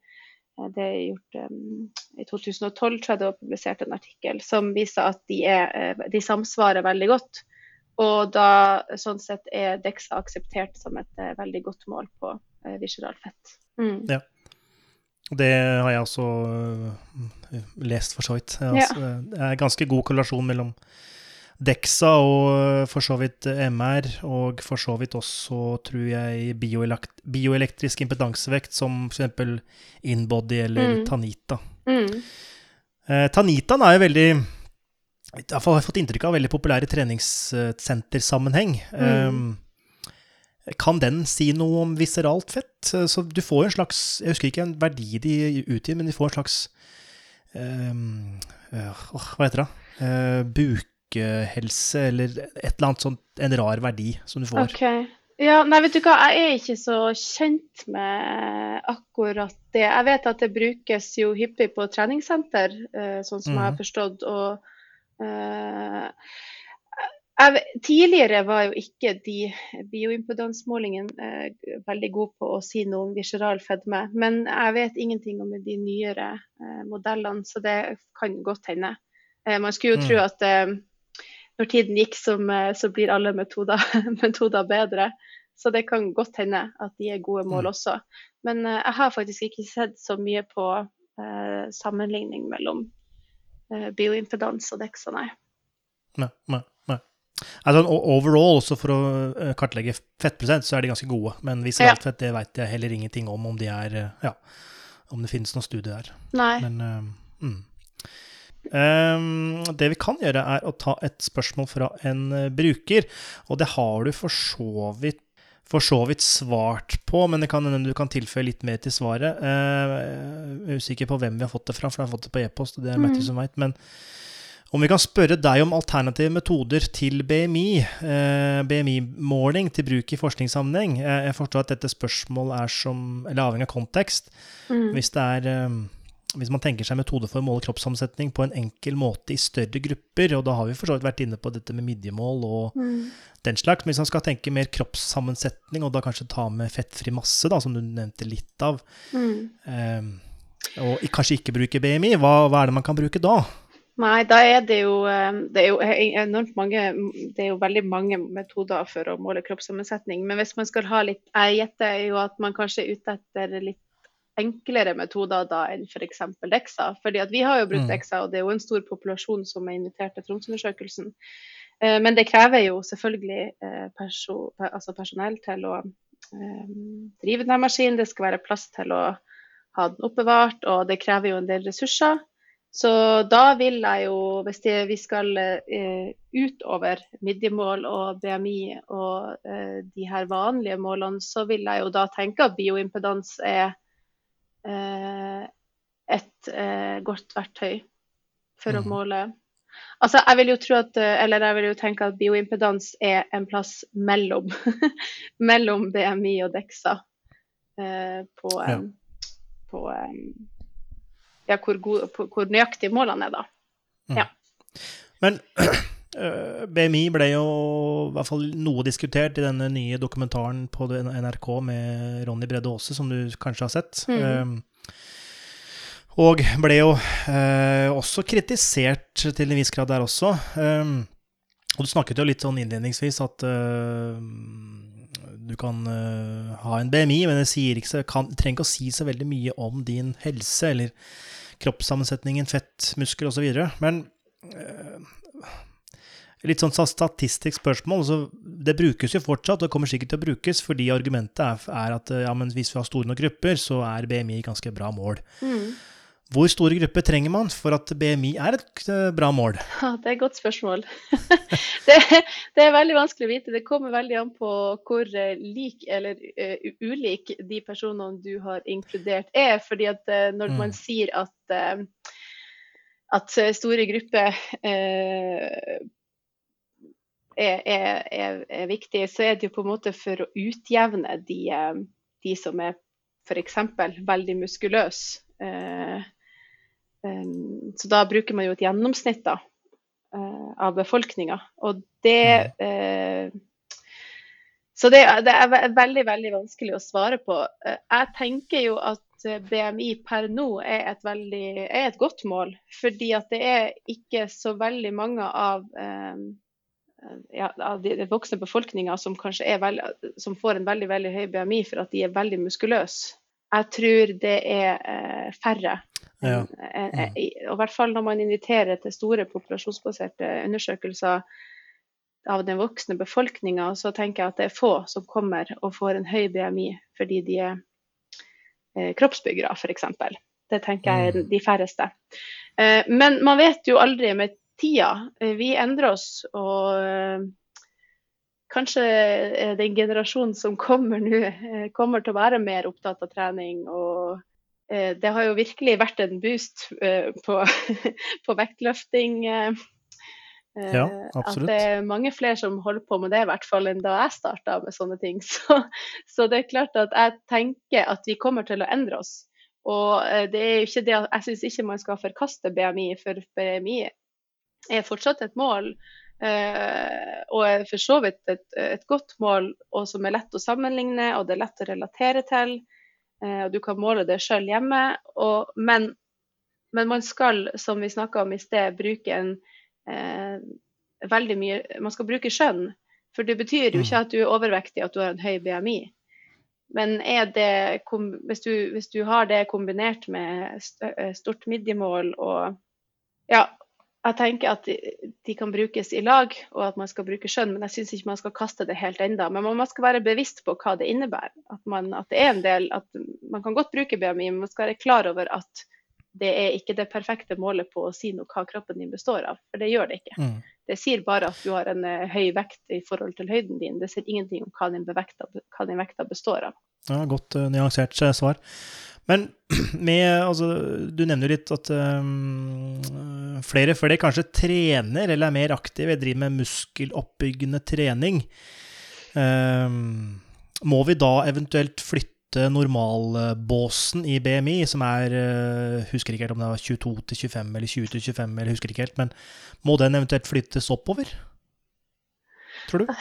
eh, det er gjort um, I 2012 tror jeg det var publisert en artikkel som viser at de, er, de samsvarer veldig godt. Og da sånn sett er DEXA akseptert som et uh, veldig godt mål på uh, visceral fett. Mm. Ja. Det har jeg også uh, lest, for så vidt. Altså, ja. Det er ganske god korrelasjon mellom Dexa og uh, for så vidt MR, og for så vidt også, tror jeg, bioelektrisk impedansevekt, som f.eks. Inbody eller mm. Tanita. Mm. Eh, Tanitaen er jo veldig i har jeg fått inntrykk av veldig populær i treningssentersammenheng. Mm. Um, kan den si noe om viseralt fett? Så du får en slags Jeg husker ikke en verdi de utgir, men de får en slags um, uh, Hva heter det? Uh, bukehelse, eller et eller annet sånt. En rar verdi som du får. Okay. Ja, nei, vet du hva, jeg er ikke så kjent med akkurat det. Jeg vet at det brukes jo hyppig på treningssenter, eh, sånn som jeg har Mhm. forstått. Og eh, jeg, tidligere var jo ikke de bioimpedansmålingene eh, veldig gode på å si noe om visceral fedme, men jeg vet ingenting om de nyere eh, modellene, så det kan godt hende. Eh, man skulle jo Mm. tro at eh, når tiden gikk, som, eh, så blir alle metoder, [laughs] metoder bedre. Så det kan godt hende at de er gode mål Mm. også. Men eh, jeg har faktisk ikke sett så mye på eh, sammenligning mellom eh, bioimpedans og DEXA. Nei, nei, nei. Altså, overall, også for å eh, kartlegge fettprosent, så er de ganske gode. Men visceralt fett, det vet jeg heller ingenting om, om de er eh, Ja, om det finnes noen studie der. Nei. Men eh, mm. Um, det vi kan gjøre, er å ta et spørsmål fra en bruker. Og det har du for så vidt for så vidt svart på, men det kan hende du kan tilføye litt mer til svaret. Uh, jeg er usikker på hvem vi har fått det fra, for jeg har fått det på e-post. og det er Matthew Mhm. som vet, Men om vi kan spørre deg om alternative metoder til BMI, eh, BMI-måling til bruk i forskningssammenheng. Eh, jeg forstår at dette spørsmålet er som, avhengig av kontekst. Mm. Hvis, er, eh, hvis man tenker seg metode for å måle kroppssammensetning på en enkel måte i større grupper, og da har vi for så vidt vært inne på dette med midjemål og Mm. den slags, men hvis man skal tenke mer kroppssammensetning, og da kanskje ta med fettfri masse, da, som du nevnte litt av, Mm. og kanskje ikke bruke BMI, hva, hva er det man kan bruke da? Nei, da er det jo eh, Det er jo enormt mange Det er jo veldig mange metoder for å måle kroppssammensetning. Men hvis man skal ha litt Jeg gjetter jo at man kanskje er ute etter litt enklere metoder da enn f.eks. DEXA. Fordi at vi har jo brukt Mm. DEXA, og det er jo en stor populasjon som er invitert til Tromsøundersøkelsen. Eh, Men det krever jo selvfølgelig eh, perso, altså personell til å drive denne maskinen. Det skal være plass til å ha den oppbevart, og det krever jo en del ressurser. Så da vil jeg jo, hvis det, vi skal eh, utover midjemål og BMI og eh, de her vanlige målene, så vil jeg jo da tenke at bioimpedans er eh, et eh, godt verktøy for å Mhm. måle. Altså, jeg vil jo tro at, eh, eller jeg vil jo tenke at bioimpedans er en plass mellom, [laughs] mellom BMI og DEXA. Eh, på, Ja. eh, på eh, ja, hvor, god, hvor nøyaktige målene er, da. Men [clears throat] øh, BMI ble jo i hvert fall noe diskutert i denne nye dokumentaren på NRK med Ronny Bredde Aase, som du kanskje har sett. Mhm. Um, og ble jo øh, også kritisert til en viss grad der også. Um, og du snakket jo litt sånn innledningsvis at øh, du kan ha en BMI, men det ikke, kan, trenger ikke å si så veldig mye om din helse eller kroppssammensetningen, fett, muskel osv. Men øh, litt sånn statistisk spørsmål. Så det brukes jo fortsatt, og det kommer sikkert til å brukes, fordi argumentet er, er at ja, hvis vi har store nok grupper, så er BMI ganske bra mål. Hvor store grupper trenger man for at BMI er et eh, bra mål? Ja, det er et godt spørsmål. [laughs] det, det er veldig vanskelig å vite. Det kommer veldig an på hvor eh, lik eller uh, ulik de personene du har inkludert er. fordi at uh, når Mm. man sier at, uh, at store grupper er, er, er, er viktig, så er det jo på en måte for å utjevne de, de som er f.eks. veldig muskuløse. Eh, så da bruker man jo et gjennomsnitt da, uh, av befolkninga. Og det uh, Så det, det, er veldig, veldig vanskelig å svare på. Uh, jeg tenker jo at BMI per nå er et, veldig, er et godt mål, fordi at det er ikke så veldig mange av ja, av de voksne befolkninga som kanskje er veldig, som får en veldig veldig høy BMI for at de er veldig muskuløse. Jeg tror det er færre Ja. En, og i hvert fall når man inviterer til store populasjonsbaserte undersøkelser av den voksne befolkninga, så tenker jeg at det er få som kommer og får en høy BMI fordi de er eh, kroppsbyggere, f.eks. Det tenker jeg er de færreste. Eh, men man vet jo aldri med tida. Eh, vi endrer oss, og eh, kanskje den generasjonen som kommer nå, kommer til å være mer opptatt av trening og det har jo virkelig vært en boost på, [laughs] på vektløfting Ja, Ja, At det er mange flere som holder på med det, i hvert fall enn da jeg starta med sånne ting. [laughs] Så, så det er klart at jeg tenker at vi kommer til å endre oss. Og eh, det er jo ikke det jeg syns ikke man skal forkaste BMI, for BMI er fortsatt et mål. eh, og er for så vidt et, et godt mål, og som er lett å sammenligne, og det er lett å relatere til. Eh, og du kan måle det sjøl hjemme. Og, men, men man skal, som vi snakka om i sted, bruke en eh, veldig mye Man skal bruke skjønn. For det betyr jo Mm. ikke at du er overvektig, at du har en høy BMI. Men er det, hvis, du, hvis du har det kombinert med eh, stort midjemål og Ja, jeg tenker at de, kan brukes i lag, og at man skal bruke skjønn, men jeg syns ikke man skal kaste det helt enda. Men man man skal være bevisst på hva det innebærer. At, man, at det er en del at Man kan godt bruke BMI, men man skal være klar over at det er ikke det perfekte målet på å si noe hva kroppen din består av. For det gjør det ikke. Mm. Det sier bare at du har en eh, høy vekt i forhold til høyden din. Det sier ingenting om hva din, bevekta, hva din vekta består av. Ja, godt uh, nyansert eh, svar. Men [clears throat] med, altså, du nevner jo litt at um, flere flere kanskje trener eller er mer aktive, driver med muskeloppbyggende trening. Um, må vi da eventuelt flytte normalbåsen i BMI, som er eh, Husker ikke helt om det var 22 til 25 eller 20 til 25, eller husker ikke helt, men må den eventuelt flyttes oppover? Tror du?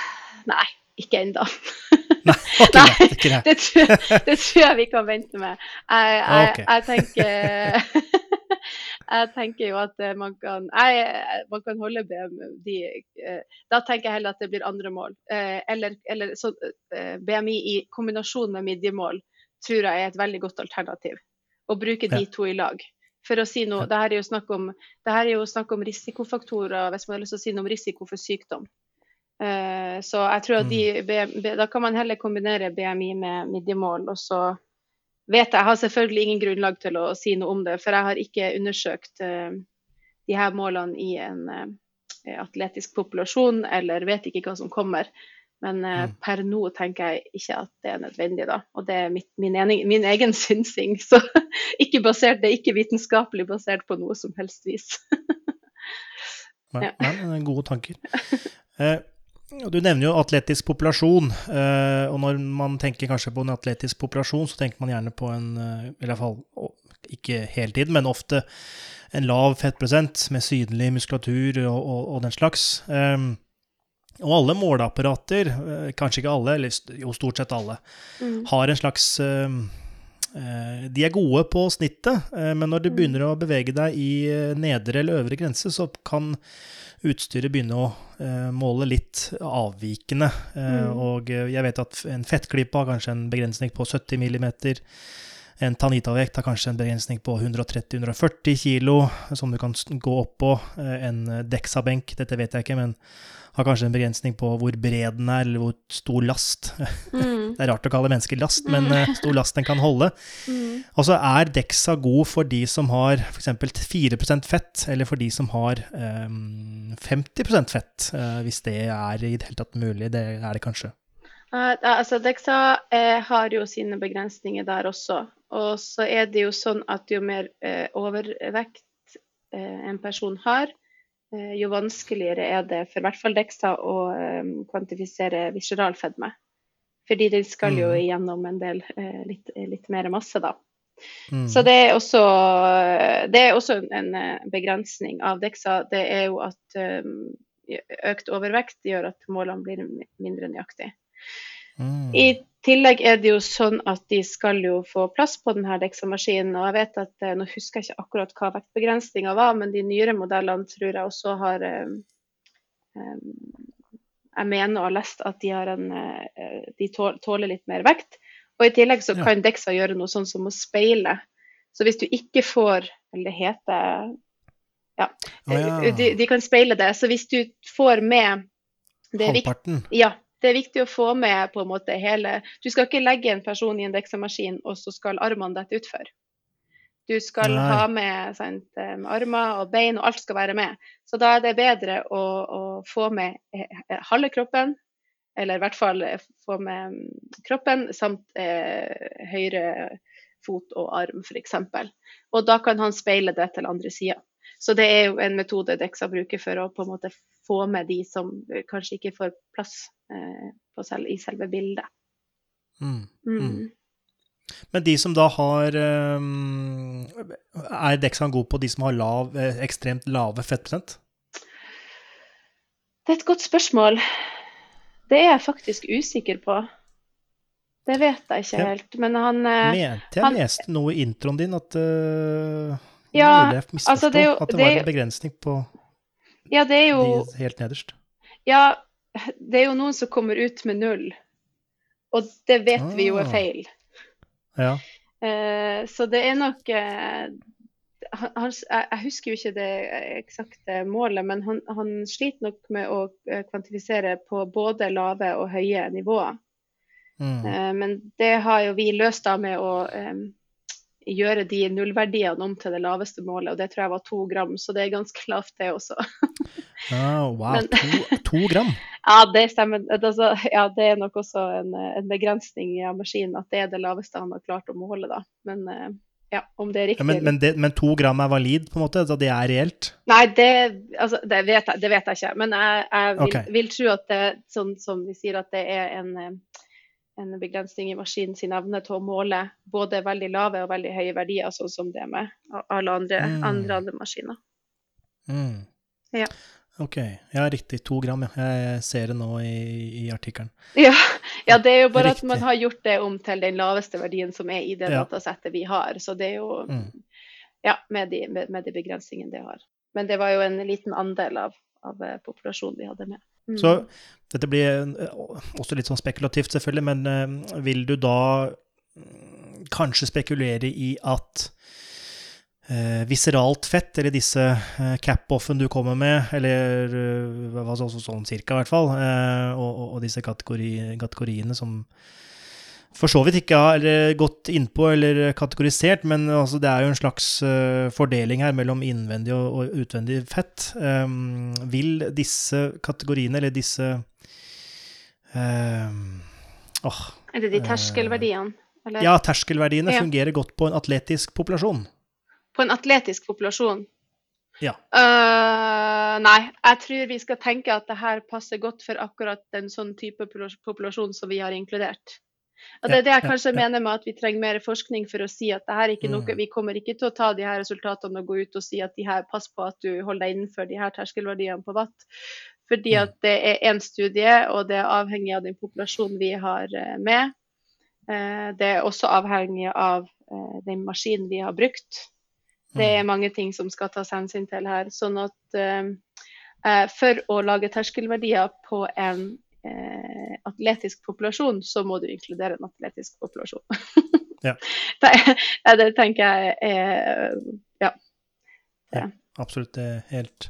[sighs] Nei, ikke ennå. [laughs] Nei, okay, [laughs] Nei. det. Det tror, det tror jeg vi kan vente med. Jeg, jeg, okay. jeg tenker [laughs] tenker jo at eh, man kan, jeg, man kan holde BMI eh, Da tenker jeg heller at det blir andre mål. Eh, Eller, eller så, eh, BMI i kombinasjon med midjemål tror jeg er et veldig godt alternativ. Å bruke de to i lag. For å si noe, det her er jo snakk om, om risikofaktorer hvis man har lyst til å si noe om risiko for sykdom. Eh, så jeg tror at de, B- da kan man heller kombinere BMI med midjemål. Og så vet jeg, jeg har selvfølgelig ingen grunnlag til å si noe om det, for jeg har ikke undersøkt eh, de her målene i en eh, atletisk populasjon, eller vet ikke hva som kommer. Men Mm. per nå tenker jeg ikke at det er nødvendig, da. Og det er mitt, min, ening, min egen [laughs] synsing. Så ikke basert, det er ikke vitenskapelig basert på noe som helst vis. [laughs] men Ja. nei, gode tanker. [laughs] Eh, du nevner jo atletisk populasjon, eh, og når man tenker kanskje på en atletisk populasjon, så tenker man gjerne på en, eh, i hvert fall ikke hele tiden, men ofte en lav fettprosent med synlig muskulatur og, og, og den slags. Eh, og alle måleapparater, eh, kanskje ikke alle, eller jo stort sett alle, Mm. har en slags eh, eh, De er gode på snittet, eh, men når du Mm. begynner å bevege deg i eh, nedre eller øvre grense, så kan utstyret begynne å eh, måle litt avvikende. Eh, Mm. Og eh, jeg vet at en fettklippe har kanskje en begrensning på 70 millimeter. En Tanita-vekt har kanskje en begrensning på 130-140 kilo, som du kan gå opp på. Eh, En Dexa-benk, dette vet jeg ikke, men har kanskje en begrensning på hvor bred den er, eller hvor stor last. [laughs] Mm. Det er rart å kalle mennesker last, men eh, stor last den kan holde. Mm. så er Dexa god for de som har f.eks. 4% fett, eller for de som har um, 50% fett, uh, hvis det er i det hele tatt mulig? Det er det kanskje. Uh, altså Dexa eh, har jo sine begrensninger der også. Og så er det jo sånn at jo mer eh, overvekt eh, en person har, eh, jo vanskeligere er det for i hvert fall Dexta å eh, kvantifisere visceral fedme. Fordi det skal jo gjennom igjennom en del eh, litt, litt mer masse, da. Mm. Så det er også, det er også en en begrensning av Dexa. Det er jo at um, økt overvekt gjør at målene blir mindre nøyaktige. Mm. I tillegg er det jo sånn at de skal jo få plass på denne Dexa-maskinen. Og jeg vet at, eh, nå husker jeg ikke akkurat hva vektbegrensninga var, men de nyere modellene tror jeg også har eh, eh, Jeg mener å ha lest at de, har en, de tåler litt mer vekt. Og i tillegg så kan Dexa gjøre noe sånn som å speile. Så hvis du ikke får Eller det heter Ja. oh, ja. De, de kan speile det. Så hvis du får med det Halvparten. ja, det er viktig å få med på en måte hele Du skal ikke legge en person i en Dexa-maskin, og så skal armene dette utfor. Du skal Nei. ha med sant, eh, armer og bein, og alt skal være med. Så da er det bedre å, å få med eh, halve kroppen, eller i hvert fall eh, få med mm, kroppen, samt eh, høyre fot og arm, f.eks. Og da kan han speile det til andre sida. Så det er jo en metode Dexa bruker for å på en måte få med de som kanskje ikke får plass eh, selv, i selve bildet. Mm. Mm. Mm. Men de som da har um, Er Dexan god på de som har lav, eh, ekstremt lave fettprosent? Det er et godt spørsmål. Det er jeg faktisk usikker på. Det vet jeg ikke helt. Men han eh, Mente jeg han- leste noe i introen din at uh, Ja, altså, det er jo- at det var det, en begrensning på Ja, det jo de helt nederst. Ja, det er jo noen som kommer ut med null. Og det vet vi jo er Ah. feil. Ja. Uh, så det er nok uh, han, jeg, husker jo ikke det eksakte målet, men han, han sliter nok med å eh, kvantifisere på både lave og høye nivåer. Mm. Men det har jo vi løst da med å eh, gjøre de nullverdiene om til det laveste målet, og det tror jeg var to gram, så det er ganske lavt det også. [laughs] Ah, wow, Men- to, to gram? [laughs] Ja, det stemmer. Altså, ja, det er nok også en, en begrensning av maskinen at det er det laveste han har klart å måle, da. Men eh, ja, om det er Ja, riktig men, men, det, men to gram er valid, på en måte? Så det er reelt? Nei, det, altså, det, vet jeg, det vet jeg ikke. Men jeg, jeg vil, okay. vil tro at det sånn som vi sier, at det er en, eh, en begrensning i maskinen sin evne til å måle både veldig lave og veldig høye verdier, sånn som det med alle andre, Mm. andre, andre maskiner. Mm. Ja. Ok, ja riktig, to gram, ja. Jeg ser det nå i, i artikkelen. Ja, ja, det er jo bare Riktig. at man har gjort det om til den laveste verdien som er i det Ja. datasettet vi har. Så det er jo Mm. ja, med de, med, med de begrensningene det har. Men det var jo en liten andel av, av eh, populasjonen vi hadde med. Mm. Så dette blir eh, også litt sånn spekulativt, selvfølgelig, men eh, vil du da mm, kanskje spekulere i at eh, viseralt fett, eller disse eh, cap-offen du kommer med, eller eh, sånn cirka i hvert fall, eh, og, og disse kategori, kategoriene som for så vidt ikke har eh, gått innpå eller kategorisert, men altså, det er jo en slags eh, fordeling her mellom innvendig og, utvendig fett. Um, vil disse kategoriene, eller disse um, åh, Er det de terskelverdiene? Eller Ja, terskelverdiene Ja. fungerer godt på en atletisk populasjon. på en atletisk populasjon? Ja. Uh, nei, jeg tror vi skal tenke at det her passer godt for akkurat en sånn type popula- populasjon som vi har inkludert. Og Det er det jeg kanskje mener med at vi trenger mer forskning for å si at det her er ikke noe, Mm. vi kommer ikke til å ta de her resultatene og gå ut og si at de her, pass på at du holder deg innenfor de her terskelverdiene på watt. Fordi Mm. at det er én studie, og det er avhengig av den populasjonen vi har eh, med. Eh, Det er også avhengig av eh, den maskinen vi har brukt. Det Mm. er mange ting som skal tas hensyn til her. Sånn at for å lage terskelverdier på en eh, atletisk populasjon, så må du inkludere en atletisk populasjon. [laughs] Ja. det, det tenker jeg er ja. Absolutt. Det er helt,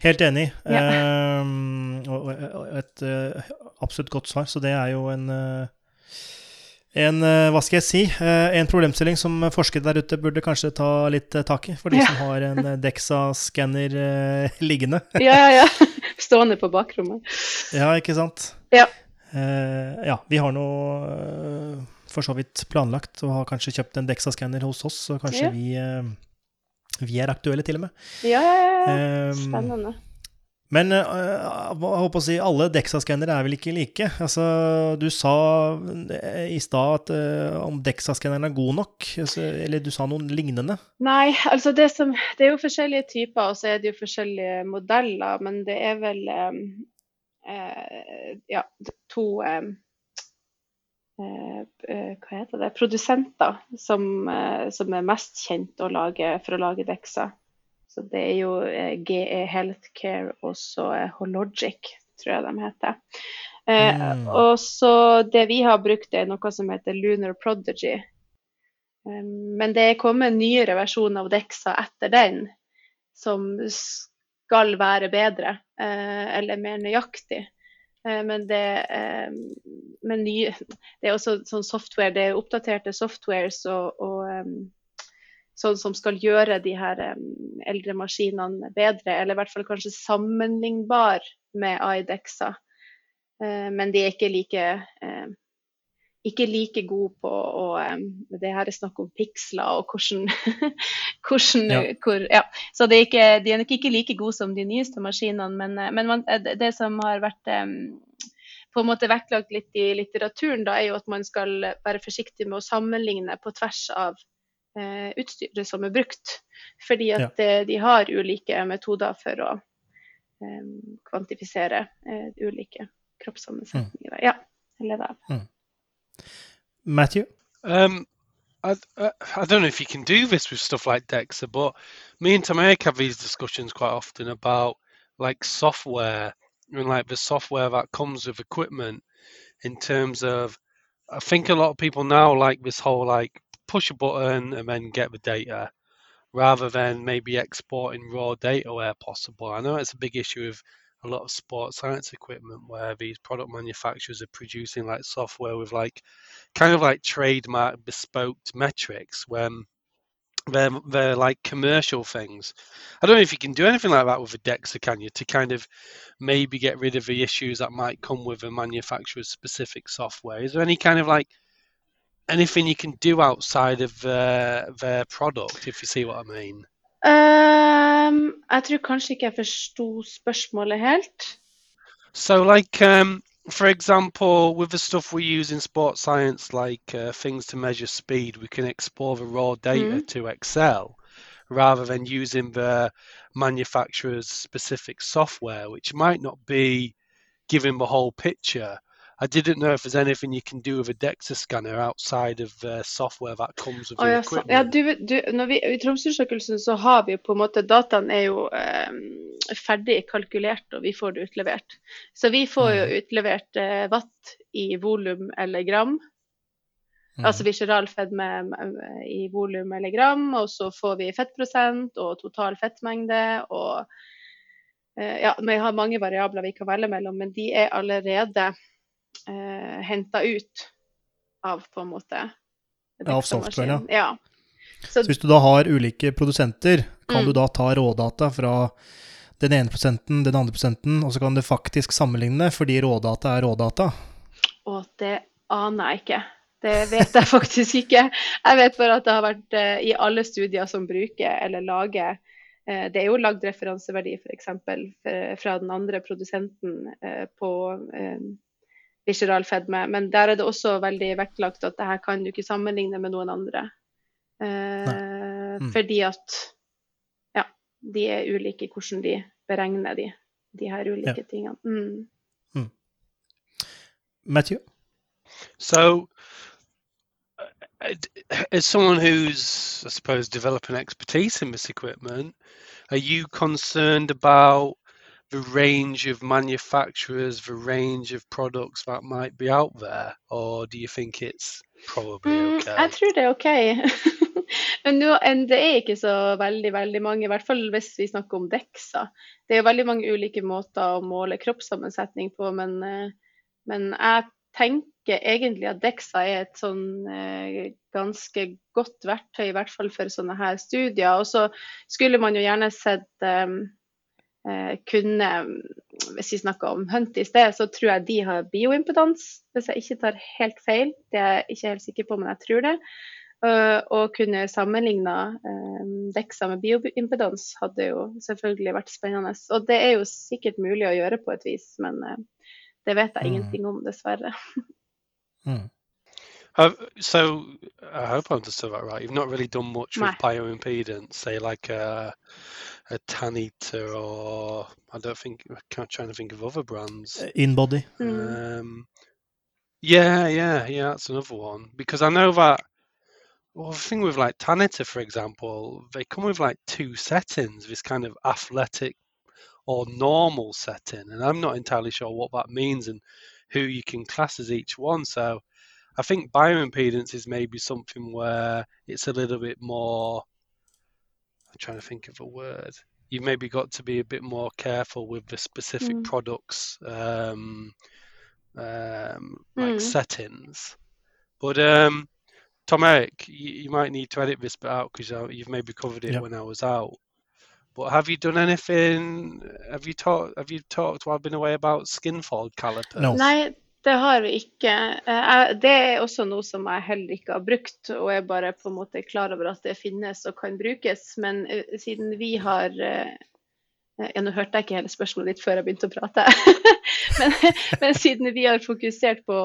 helt enig. Ja. Um, og og et eh, absolutt godt svar. Så det er jo en eh, en, eh, hva skal jeg si, eh, en problemstilling som forskere der ute burde kanskje ta litt eh, tak i, for de Ja. som har en eh, Dexa-skanner eh, liggende. ja, ja, ja. [laughs] Stående på bakrommet. Ja, ikke sant? Ja. Uh, ja, vi har nå uh, for så vidt planlagt og har kanskje kjøpt en Dexa-skanner hos oss, så kanskje Ja. vi, uh, vi er aktuelle til og med. Ja, ja, ja. Um, Spennende. Men eh, jeg håper å si, alle Dexa-skannere er vel ikke like? Altså, du sa eh, i stad at eh, om Dexa-skanneren er god nok, altså, eller du sa noen lignende. Nei, altså det som Det er jo forskjellige typer, og så er det jo forskjellige modeller, men det er vel eh, eh, ja, to eh, eh, eh, Hva heter det? Produsenter som, eh, som er mest kjent å lage, for å lage Dexa. Så det er jo eh, GE Healthcare og så eh, Hologic, tror jeg de heter. Eh, Mm. Og så det vi har brukt, er noe som heter Lunar Prodigy. Um, Men det er kommet en nyere versjon av Dexa etter den, som skal være bedre, eh, eller mer nøyaktig. Men det, eh, men ny, det er også sånn software, det er oppdaterte softwares og, og em, sånn som skal gjøre de her eldre maskinene bedre, eller i hvert fall kanskje sammenlignbar med iDexa. Eh, men de er ikke like eh, ikke like gode på å um, Det her er snakk om piksler og hvordan, [laughs] hvordan Ja. hvor, ja. Så det er ikke, de er nok ikke like gode som de nyeste maskinene, men, eh, men man, det, det som har vært um, på en måte vektlagt litt i litteraturen, da, er jo at man skal være forsiktig med å sammenligne på tvers av eh, utstyret som er brukt. Fordi at eh, de har ulike metoder for å eh, kvantifisere eh, ulike kroppssammensetninger. Ja, eller da. Matthew? Um, I, I I don't know if you can do this with stuff like Dexa, but me and Tom Eric have these discussions quite often about like software and like the software that comes with equipment in terms of I think a lot of people now like this whole like push a button and then get the data rather than maybe exporting raw data where possible. I know it's a big issue with a lot of sports science equipment where these product manufacturers are producing like software with like kind of like trademark bespoke metrics when they're they're like commercial things. I don't know if you can do anything like that with a Dexa, can you? To kind of maybe get rid of the issues that might come with a manufacturer's specific software. Is there any kind of like anything you can do outside of their their product, if you see what I mean? Ehm, jeg tror kanskje ikke jeg forsto spørsmålet helt. So, like, um, for example, with the stuff we use in sports science, like uh, things to measure speed, we can export the raw data Mhm. to Excel rather than using the manufacturer's specific software, which might not be giving the whole picture. I didn't know if there's anything you can do with a DEXA scanner outside of uh, software that comes with oh, the ja, equipment. ja, du, du, når vi, I Tromsøundersøkelsen så har vi jo på en måte Dataen er jo um, ferdig kalkulert, og vi får det utlevert. Så vi får jo utlevert uh, watt i volum eller gram. Mm. Altså visceral fedme i volum eller gram, og så får vi fettprosent og total fettmengde og eh, Ja, vi har mange variabler vi kan velge mellom, men de er allerede eh, henta ut av på en måte Av softwaren, ja. Så, Så hvis du da har ulike produsenter, kan Mm. du da ta rådata fra den ene prosenten, den andre prosenten, og så kan du faktisk sammenligne, fordi rådata er rådata. og det aner jeg ikke. Det vet jeg [laughs] faktisk ikke. Jeg vet bare at det har vært eh, i alle studier som bruker eller lager eh, Det er jo lagd referanseverdi f.eks. fra den andre produsenten eh, på visceral fedme, men der er det også veldig vektlagt at det her kan du ikke sammenligne med noen andre. Eh, Mm. Fordi at ja, de er ulike hvordan de beregner de, de her ulike tingene. Mm. Matthew? So, uh, as someone who's, I suppose, developing expertise in this equipment, are you concerned about the range of manufacturers, the range of products that might be out there, or do you think it's probably Mm, okay? jeg tror det er OK. [laughs] Men nå, det er ikke så veldig veldig mange, i hvert fall hvis vi snakker om DEXA. Det er jo veldig mange ulike måter å måle kroppssammensetning på, men, eh, men jeg tenker egentlig at DEXA er et sånn eh, ganske godt verktøy, i hvert fall for sånne her studier. Og så skulle man jo gjerne sett eh, kunne Hvis vi snakker om Hunt i sted, så tror jeg de har bioimpedans, hvis jeg ikke tar helt feil. Det er jeg ikke helt sikker på, men jeg tror det. Uh, og kunne sammenligne uh, Dexa med bioimpedans hadde jo selvfølgelig vært spennende. Og det er jo sikkert mulig å gjøre på et vis, men uh, det vet jeg Mm. ingenting om, dessverre. [laughs] Mm. Uh, so, I hope I understood that right. You've not really done much with bioimpedance, say like a a Tanita or I don't think I'm trying to think of other brands. Inbody. Mm. Um, yeah, yeah, yeah. That's another one because I know that. Well, the thing with like Tanita, for example, they come with like two settings. This kind of athletic or normal setting, and I'm not entirely sure what that means and who you can class as each one. So, I think bioimpedance is maybe something where it's a little bit more. I'm trying to think of a word. You've maybe got to be a bit more careful with the specific Mm. products, um, um, like Mm. settings. But um, Tom Eric, you, you might need to edit this bit out because you've maybe covered it Yep. when I was out. But have you done anything? Have you talked? Have you talked while I've been away about skin fold calipers? No. Nei, Det har vi ikke. Eh, Det er også noe som jeg heller ikke har brukt, og er bare på en måte klar over at det finnes og kan brukes. Men eh, siden vi har eh, ja, Nå hørte jeg ikke hele spørsmålet ditt før jeg begynte å prate. [laughs] men, men siden vi har fokusert på,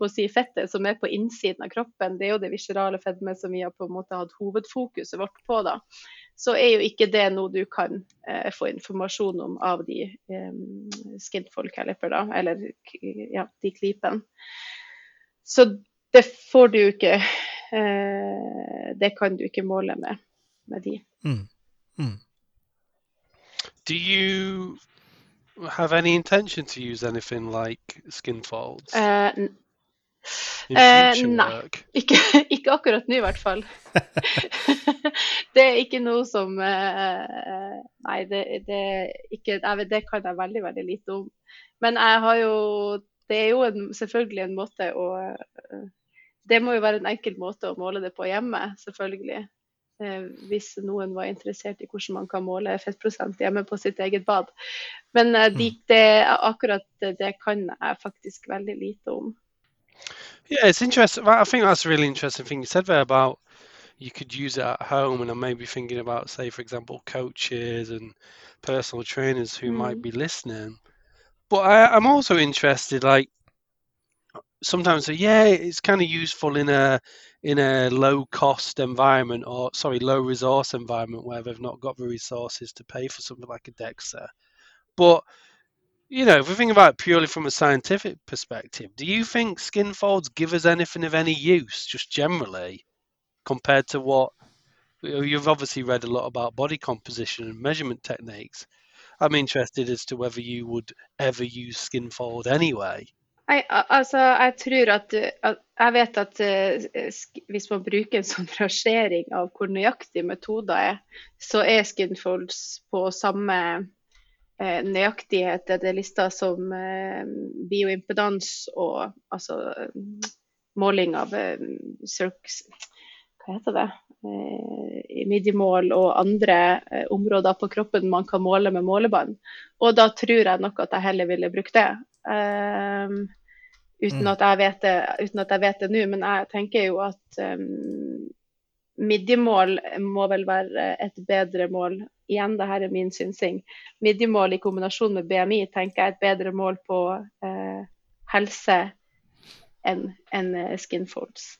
på si, fettet som er på innsiden av kroppen, det er jo det viscerale fedme som vi har på en måte hatt hovedfokuset vårt på, da. Så er jo ikke det noe du kan eh, få informasjon om av de eh, caliper, da, eller ja, de klipene. Så det får du jo ikke eh, Det kan du ikke måle med, med de. Mm. Mm. Do you have any intention to use anything like skin folds Eh, in eh, nei. [laughs] Ikke, ikke akkurat nå, i hvert fall. [laughs] det er ikke noe som eh, Nei, det, det, ikke, det kan jeg veldig, veldig lite om. Men jeg har jo Det er jo en, selvfølgelig en måte å eh, Det må jo være en enkel måte å måle det på hjemme, selvfølgelig. Eh, hvis noen var interessert i hvordan man kan måle fettprosent hjemme på sitt eget bad. Men eh, de, det, akkurat det, det kan jeg faktisk veldig lite om. Yeah, it's interesting. I think that's a really interesting thing you said there about you could use it at home, and I'm maybe thinking about, say, for example, coaches and personal trainers who might Mm. be listening. But I, I'm also interested, like sometimes, say, yeah, it's kind of useful in a in a low cost environment, or sorry, low resource environment where they've not got the resources to pay for something like a DEXA. But you know, if we think about it purely from a scientific perspective, do you think skin folds give us anything of any use, just generally, compared to what you've obviously read a lot about body composition and measurement techniques? I'm interested as to whether you would ever use skin fold anyway. Nei, altså, jeg tror at, at Jeg vet at sk- hvis man bruker en sånn [laughs] rangering av hvor nøyaktig metoder er, så er skinfolds på samme eh, nøyaktighet. Det er lista som eh, bioimpedans og altså eh, måling av Hva heter det? I midjemål og andre områder på kroppen man kan måle med målebånd. Og da tror jeg nok at jeg heller ville brukt det. Um, uten, Mm. at det uten at jeg vet det nå, men jeg tenker jo at um, midjemål må vel være et bedre mål. Igjen, det her er min synsing. Midjemål i kombinasjon med BMI tenker jeg er et bedre mål på eh, helse enn en eh, skinfolds.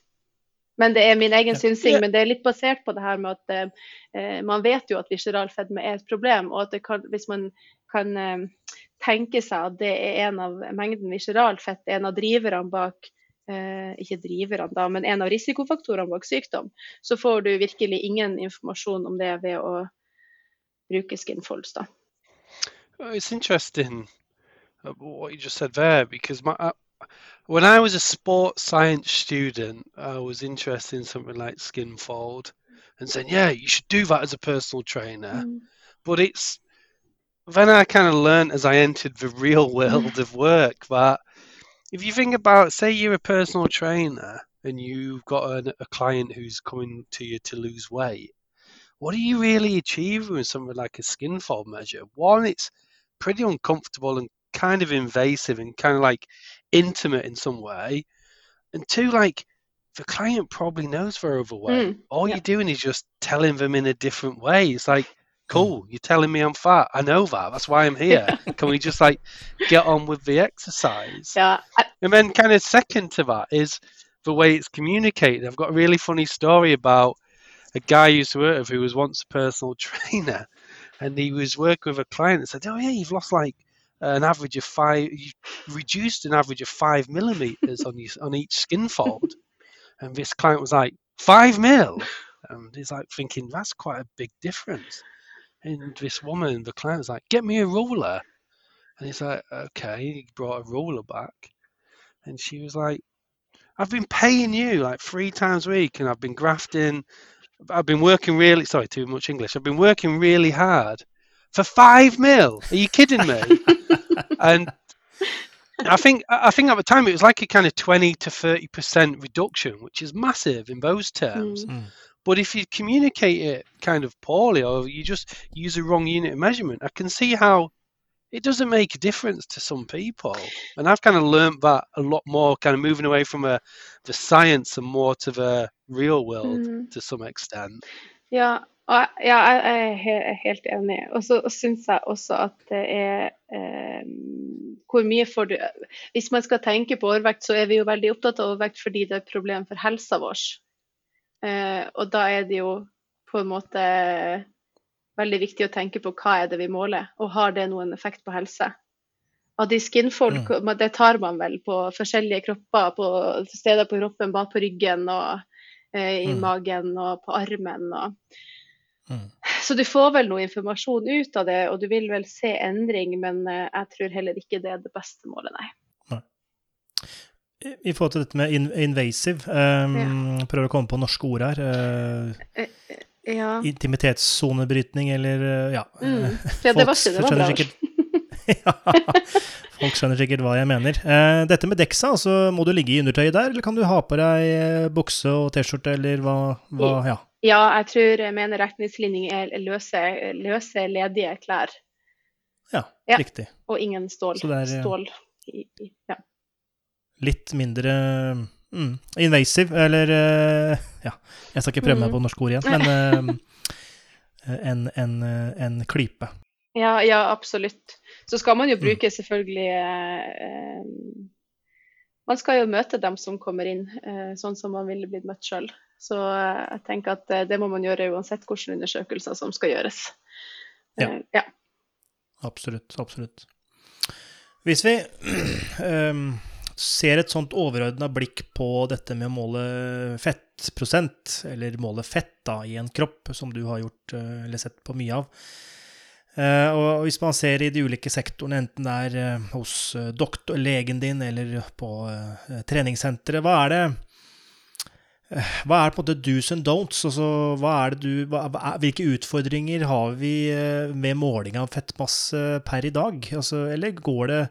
Men det er min egen synsing, men det er litt basert på det her med at eh, man vet jo at visceral fedme er et problem, og at det kan, hvis man kan eh, tenke seg at det er en av mengden visceralt fett, en av driverne bak ikke driverne da, men en av risikofaktorene bak sykdom, så får du virkelig ingen informasjon om det ved å bruke skinfolds. da. Uh, It's interesting uh, what you just said there because my, uh, when I was a sports science student, I was interested in something like skin fold and saying, yeah, you should do that as a personal trainer. But it's then I kind of learned as I entered the real [laughs] world of work that if you think about, say, you're a personal trainer and you've got an, a client who's coming to you to lose weight, what do you really achieve with something like a skin fold measure? One, it's pretty uncomfortable and kind of invasive and kind of like intimate in some way. And two, like the client probably knows they're overweight. Mm, All yeah. you're doing is just telling them in a different way. It's like, cool, mm. you're telling me I'm fat. I know that. That's why I'm here. [laughs] Can we just like get on with the exercise? Ja, jeg, And then, kind of second to that is the way it's communicated. I've got a really funny story about a guy I used to work with who was once a personal [laughs] trainer, and he was working with a client and said, "Oh yeah, you've lost like an average of five. You reduced an average of five millimeters on you, on each skin fold." And this client was like, five mil," and he's like thinking, "That's quite a big difference." And this woman, the client, was like, "Get me a ruler," and he's like, "Okay." He brought a ruler back and she was like, I've been paying you like three times a week and I've been grafting. I've been working really, sorry, too much English. I've been working really hard for five mil. Are you kidding me? [laughs] and I think, I think at the time it was like a kind of 20 to 30% reduction, which is massive in those terms. mm, Mm. But if you communicate it kind of poorly or you just use a wrong unit of measurement, I can see how it doesn't make a difference to some people. And I've kind of learned that a lot more, kind of moving away from a, the science and more to the real world Mm. to some extent. Ja, jeg, ja, jeg jeg er he- er helt enig. Og så syns jeg også at det er eh, Hvor mye får du Hvis man skal tenke på overvekt, så er vi jo veldig opptatt av overvekt fordi det er et problem for helsa vår. Eh, og da er det jo på en måte veldig viktig å tenke på hva er det vi måler, og har det noen effekt på helse. Av de skinnfolk, mm. det tar man vel på forskjellige kropper, på steder på kroppen, bak på ryggen og eh, i Mm. magen og på armen. Og. Mm. Så du får vel noe informasjon ut av det, og du vil vel se endring, men eh, jeg tror heller ikke det er det beste målet, nei. I- forhold til dette med in invasive, um, prøver å komme på norske ord her. Uh, Ja, intimitetssonebrytning, eller uh, ja. mm. [laughs] ja det var det var bra. sikkert- [laughs] ja. Folk skjønner sikkert hva jeg mener. Uh, dette med deksa, altså, må du ligge i undertøyet der, eller kan du ha på deg bukse og T-skjorte, eller hva, hva Ja. Ja, jeg tror jeg mener retningslinjer er løse, løse, ledige klær, ja Ja. riktig. og ingen stål. Er, stål i, i, ja. Litt mindre mm, invasive, eller eh, Ja, jeg skal ikke prøve meg Mm. på norske ord igjen, men eh, en, en, en klype. Ja, ja, absolutt. Så skal Mm. man jo bruke selvfølgelig eh, Man skal jo møte dem som kommer inn, eh, sånn som man ville blitt møtt sjøl. Så jeg tenker at det må man gjøre uansett hvilke undersøkelser som skal gjøres. Ja. Ja. Absolutt. Absolutt. Hvis vi [clears throat] ehm, ser et sånt overordna blikk på dette med å måle fettprosent, eller måle fett da, i en kropp, som du har gjort eh, eller sett på mye av Eh, og hvis man ser i de ulike sektorene, enten det er eh, hos doktor, legen din eller på treningssenteret, hva er det hva er på en måte do's and don'ts? Altså, du, hvilke utfordringer har vi med måling av fettmasse per i dag? Altså, eller går det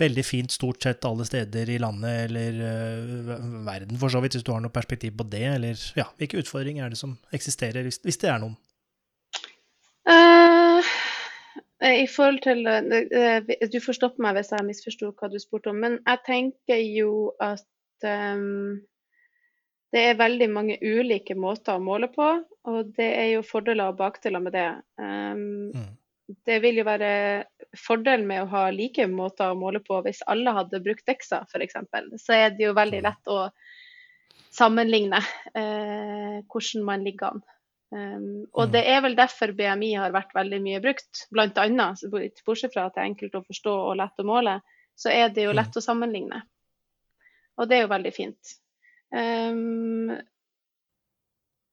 veldig fint stort sett alle steder i landet eller uh, verden, for så vidt, hvis du har noe perspektiv på det? Eller ja, hvilke utfordringer er det som eksisterer, hvis, hvis det er noen? Uh, I forhold til Du får stoppe meg hvis jeg misforsto hva du spurte om. Men jeg tenker jo at um, det er veldig mange ulike måter å måle på, og det er jo fordeler og bakdeler med det. Um, Mm. det vil jo være fordelen med å ha like måter å måle på hvis alle hadde brukt Dexa f.eks. Så er det jo veldig Mm. lett å sammenligne eh, hvordan man ligger an. Um, og Mm. det er vel derfor BMI har vært veldig mye brukt, annet. Bortsett fra at det er enkelt å forstå og lett å måle, så er det jo Mm. lett å sammenligne. Og det er jo veldig fint. Um,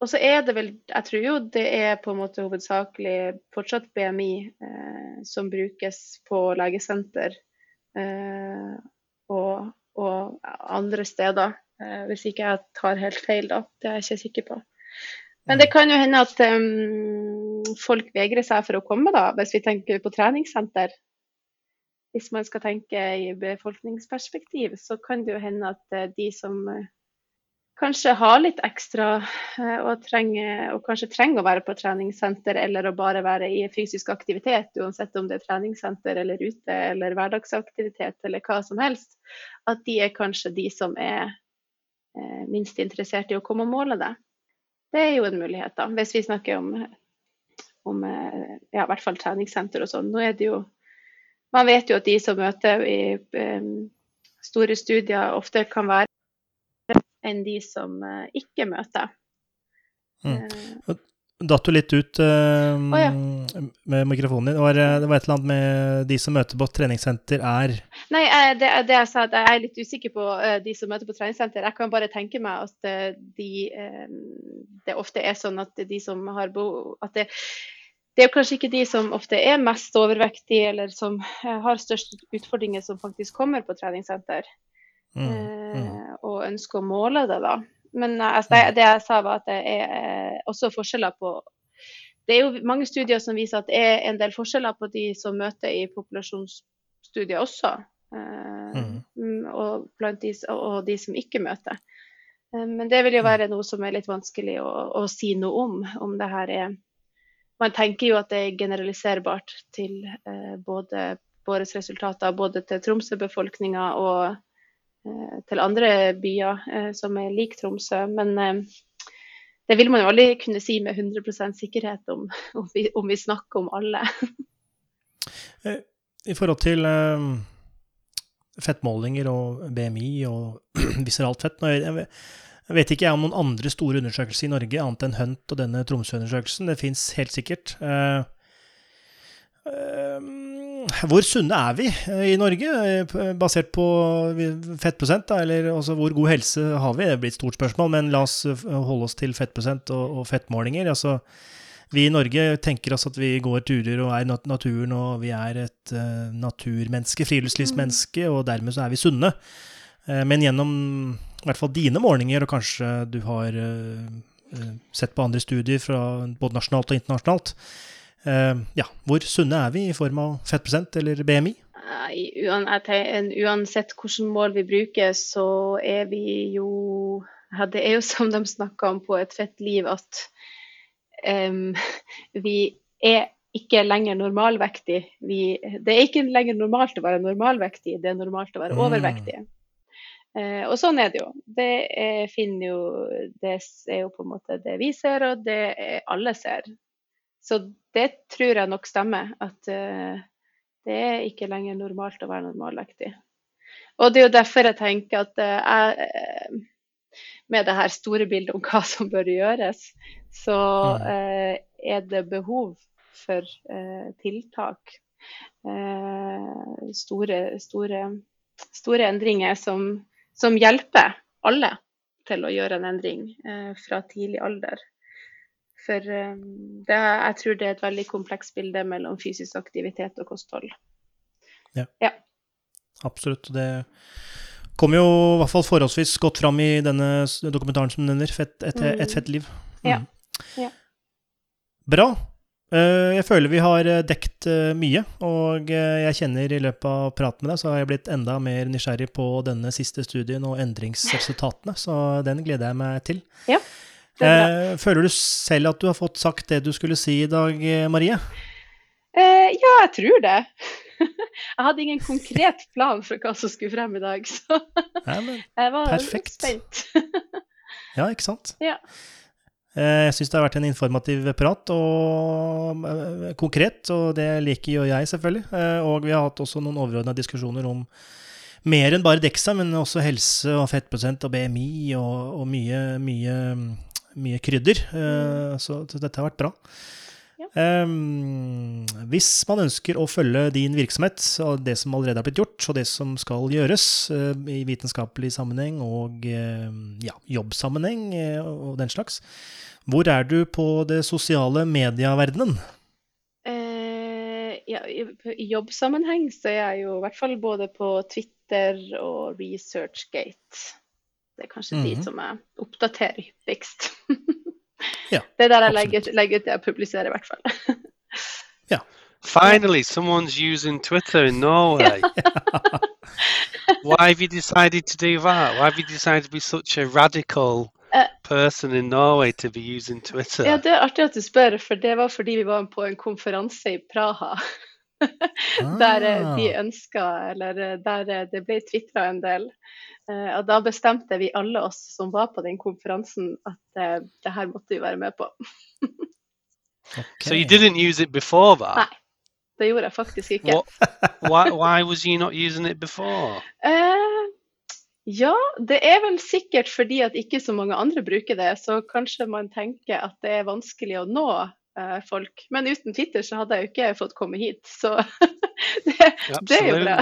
og så er det vel Jeg tror jo det er på en måte hovedsakelig fortsatt BMI eh, som brukes på legesenter eh, og, og andre steder. Eh, hvis ikke jeg tar helt feil, da. Det er jeg ikke sikker på. Men det kan jo hende at um, folk vegrer seg for å komme, da, hvis vi tenker på treningssenter. Hvis man skal tenke i befolkningsperspektiv, så kan det jo hende at eh, de som eh, kanskje har litt ekstra eh, og, trenger, og kanskje trenger å være på treningssenter eller å bare være i fysisk aktivitet, uansett om det er treningssenter eller ute eller hverdagsaktivitet eller hva som helst, at de er kanskje de som er eh, minst interessert i å komme og måle det. Det er jo en mulighet, da, hvis vi snakker om, om eh, ja, i hvert fall treningssenter og sånn. Nå er det jo Man vet jo at de som møter i store studier, ofte kan være enn de som eh, ikke møter. Mm. Eh, Datt du litt ut uh, oh, ja. med mikrofonen din? Det var, eh, det var et eller annet med de som møter på treningssenter, er Nei, det, det jeg sa, at jeg er litt usikker på uh, de som møter på treningssenter. Jeg kan bare tenke meg at de, uh, det ofte er sånn at de som har behov at det, det er kanskje ikke de som ofte er mest overvektige eller som har størst utfordringer, som faktisk kommer på treningssenter mm, mm, eh, og ønsker å måle det, da. Men eh, altså, det, det jeg sa, var at det er eh, også forskjeller på Det er jo mange studier som viser at det er en del forskjeller på de som møter i populasjonsstudier også. eh, Mm. mm, og, blant de, og de som ikke møter. Men det vil jo være noe som er litt vanskelig å, å si noe om. Om det her er Man tenker jo at det er generaliserbart til eh, både våre resultater både til Tromsø-befolkninga og til andre byer eh, som er lik Tromsø. Men eh, det vil man jo aldri kunne si med 100 sikkerhet om, [laughs] om, vi, om vi snakker om alle. [laughs] I forhold til eh, fettmålinger og BMI og [clears throat] viseralt fett jeg, vet ikke om noen andre store undersøkelser i Norge annet enn Hunt og denne Tromsø-undersøkelsen. Det fins helt sikkert. Uh, uh, hvor sunne er vi i Norge, basert på fettprosent? Da, eller altså, hvor god helse har vi? Det blir et stort spørsmål, men la oss holde oss til fettprosent og, og fettmålinger. Altså, vi i Norge tenker oss at vi går turer og er nat naturen, og vi er et uh, naturmenneske, friluftslivsmenneske, og dermed så er vi sunne. Uh, men gjennom i hvert fall dine målinger, og kanskje du har uh, sett på andre studier fra både nasjonalt og internasjonalt, ja, hvor sunne er vi i form av fettprosent eller BMI? Uansett hvilket mål vi bruker, så er vi jo Det er jo [laughs] som de snakker om på et fett liv, at um, [laughs] vi er ikke lenger normalvektig. Vi, det er ikke lenger normalt å være normalvektig, det er normalt å være mm. overvektig. Uh, og sånn er det jo. Det er, jo. det er jo på en måte det vi ser, og det alle ser. Så det tror jeg nok stemmer. At uh, det er ikke lenger normalt å være normalvektig. Og det er jo derfor jeg tenker at jeg med det her store bildet om hva [laughs] som bør gjøres, så mm. eh, er det behov for eh, tiltak. Eh, store, store, store, endringer som, som, hjelper alle til å gjøre en endring eh, fra tidlig alder. For eh, det, jeg tror det er et veldig komplekst bilde mellom fysisk aktivitet og kosthold. Ja. ja. Absolutt. Det kom jo i hvert fall forholdsvis godt fram i denne dokumentaren som nevner, fett, et, et, et, fett liv. Mm. Ja. ja. Bra. Eh, jeg føler vi har eh, dekt mye, og jeg kjenner i løpet av praten med deg, så har jeg blitt enda mer nysgjerrig på denne siste studien og endringsresultatene, så den gleder jeg meg til. Ja, føler du selv at du har fått sagt det du skulle si i dag, Marie? ja, jeg tror det. [laughs] jeg hadde ingen konkret plan for hva som skulle frem i dag, så [laughs] [laughs] jeg var perfekt. spent. ja, ikke sant? Ja. Eh, jeg syns det har vært en informativ prat, og eh, konkret, og det liker jo jeg, selvfølgelig. Eh, og vi har hatt også noen overordna diskusjoner om mer enn bare Dexa, men også helse og fettprosent og BMI og, og mye, mye, mye krydder. Mm. Så dette har vært bra. Um, hvis man ønsker å følge din virksomhet, og det som allerede har blitt gjort, og det som skal gjøres uh, i vitenskapelig sammenheng og uh, ja, jobbsammenheng uh, og den slags, hvor er du på det sosiale medieverdenen? Ja, i, I jobbsammenheng så er jeg jo i hvert fall både på Twitter og ResearchGate. Det er kanskje mm -hmm. de mhm. som jeg oppdaterer hyppigst. Ja, [laughs] det er der jeg legger, legger ut det jeg publiserer, i hvert fall. [laughs] ja. Finally, someone's using Twitter in Norway. [laughs] Why have you decided to do that? Why have you decided to be such a radical uh, person in Norway to be using Twitter? Ja, Det er artig at du spør, for det var fordi vi var på en konferanse i Praha. der ah. de ønska, eller der det ble tvitra en del. Eh, og da bestemte vi alle oss som var på den konferansen, at uh, det her måtte vi være med på. okay. So you didn't use it before that? Nei, det gjorde jeg faktisk ikke. why, why, was you not using it before? Uh, ja, det er vel sikkert fordi at ikke så mange andre bruker det. Så kanskje man tenker at det er vanskelig å nå folk. Men uten Twitter så hadde jeg jo ikke fått komme hit, så [laughs] det, det, er jo bra.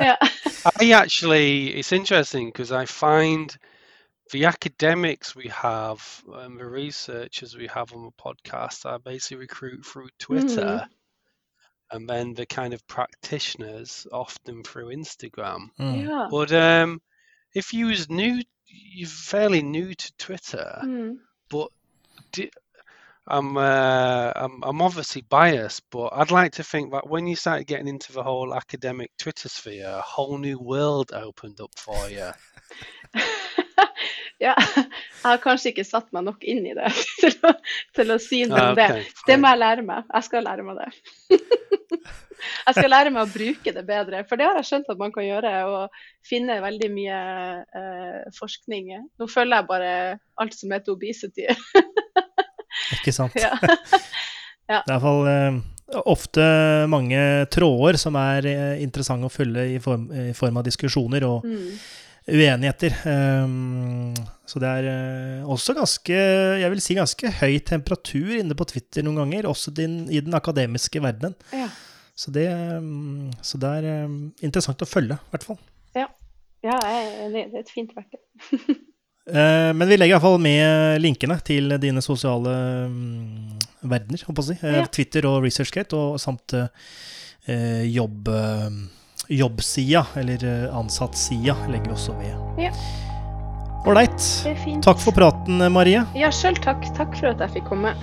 yeah. [laughs] [laughs] I actually, it's interesting because I find the academics we have and the researchers we have on the podcast I basically recruit through Twitter. Mm. And then the kind of practitioners often through Instagram. Mm. Yeah. But um, if you was new, you're fairly new to Twitter, mm. but do, I'm, uh, I'm I'm obviously biased, but I'd like to think that when you started getting into the whole academic Twitter sphere, a whole new world opened up for you. [laughs] Ja, jeg har kanskje ikke satt meg nok inn i det [laughs] til å, til å si noe Ah, om det. okay, Det Det må jeg lære meg. Jeg skal lære meg det. [laughs] jeg skal lære meg å bruke det bedre, for det har jeg skjønt at man kan gjøre. Og finne veldig mye eh, forskning. Nå følger jeg bare alt som heter obesity. Ikke sant? [laughs] ja. Det er i hvert fall eh, ofte mange tråder som er eh, interessante å følge i form, i form av diskusjoner og Mm. uenigheter. Um, så det er eh, også ganske, jeg vil si ganske høy temperatur inne på Twitter noen ganger, også din, i den akademiske verdenen. Ja. Så det, um, så det er um, interessant å følge, i hvert fall. ja, ja. Det er et fint verktøy. [laughs] Eh, men vi legger iallfall med linkene til dine sosiale um, verdener, holdt på å si. Eh, Ja. Twitter og ResearchGate, og samt eh, jobb, jobbsida, eller ansattsida, legger vi også ved. Ja. Ålreit. Takk for praten, Marie. Ja, sjøl takk. Takk for at jeg fikk komme.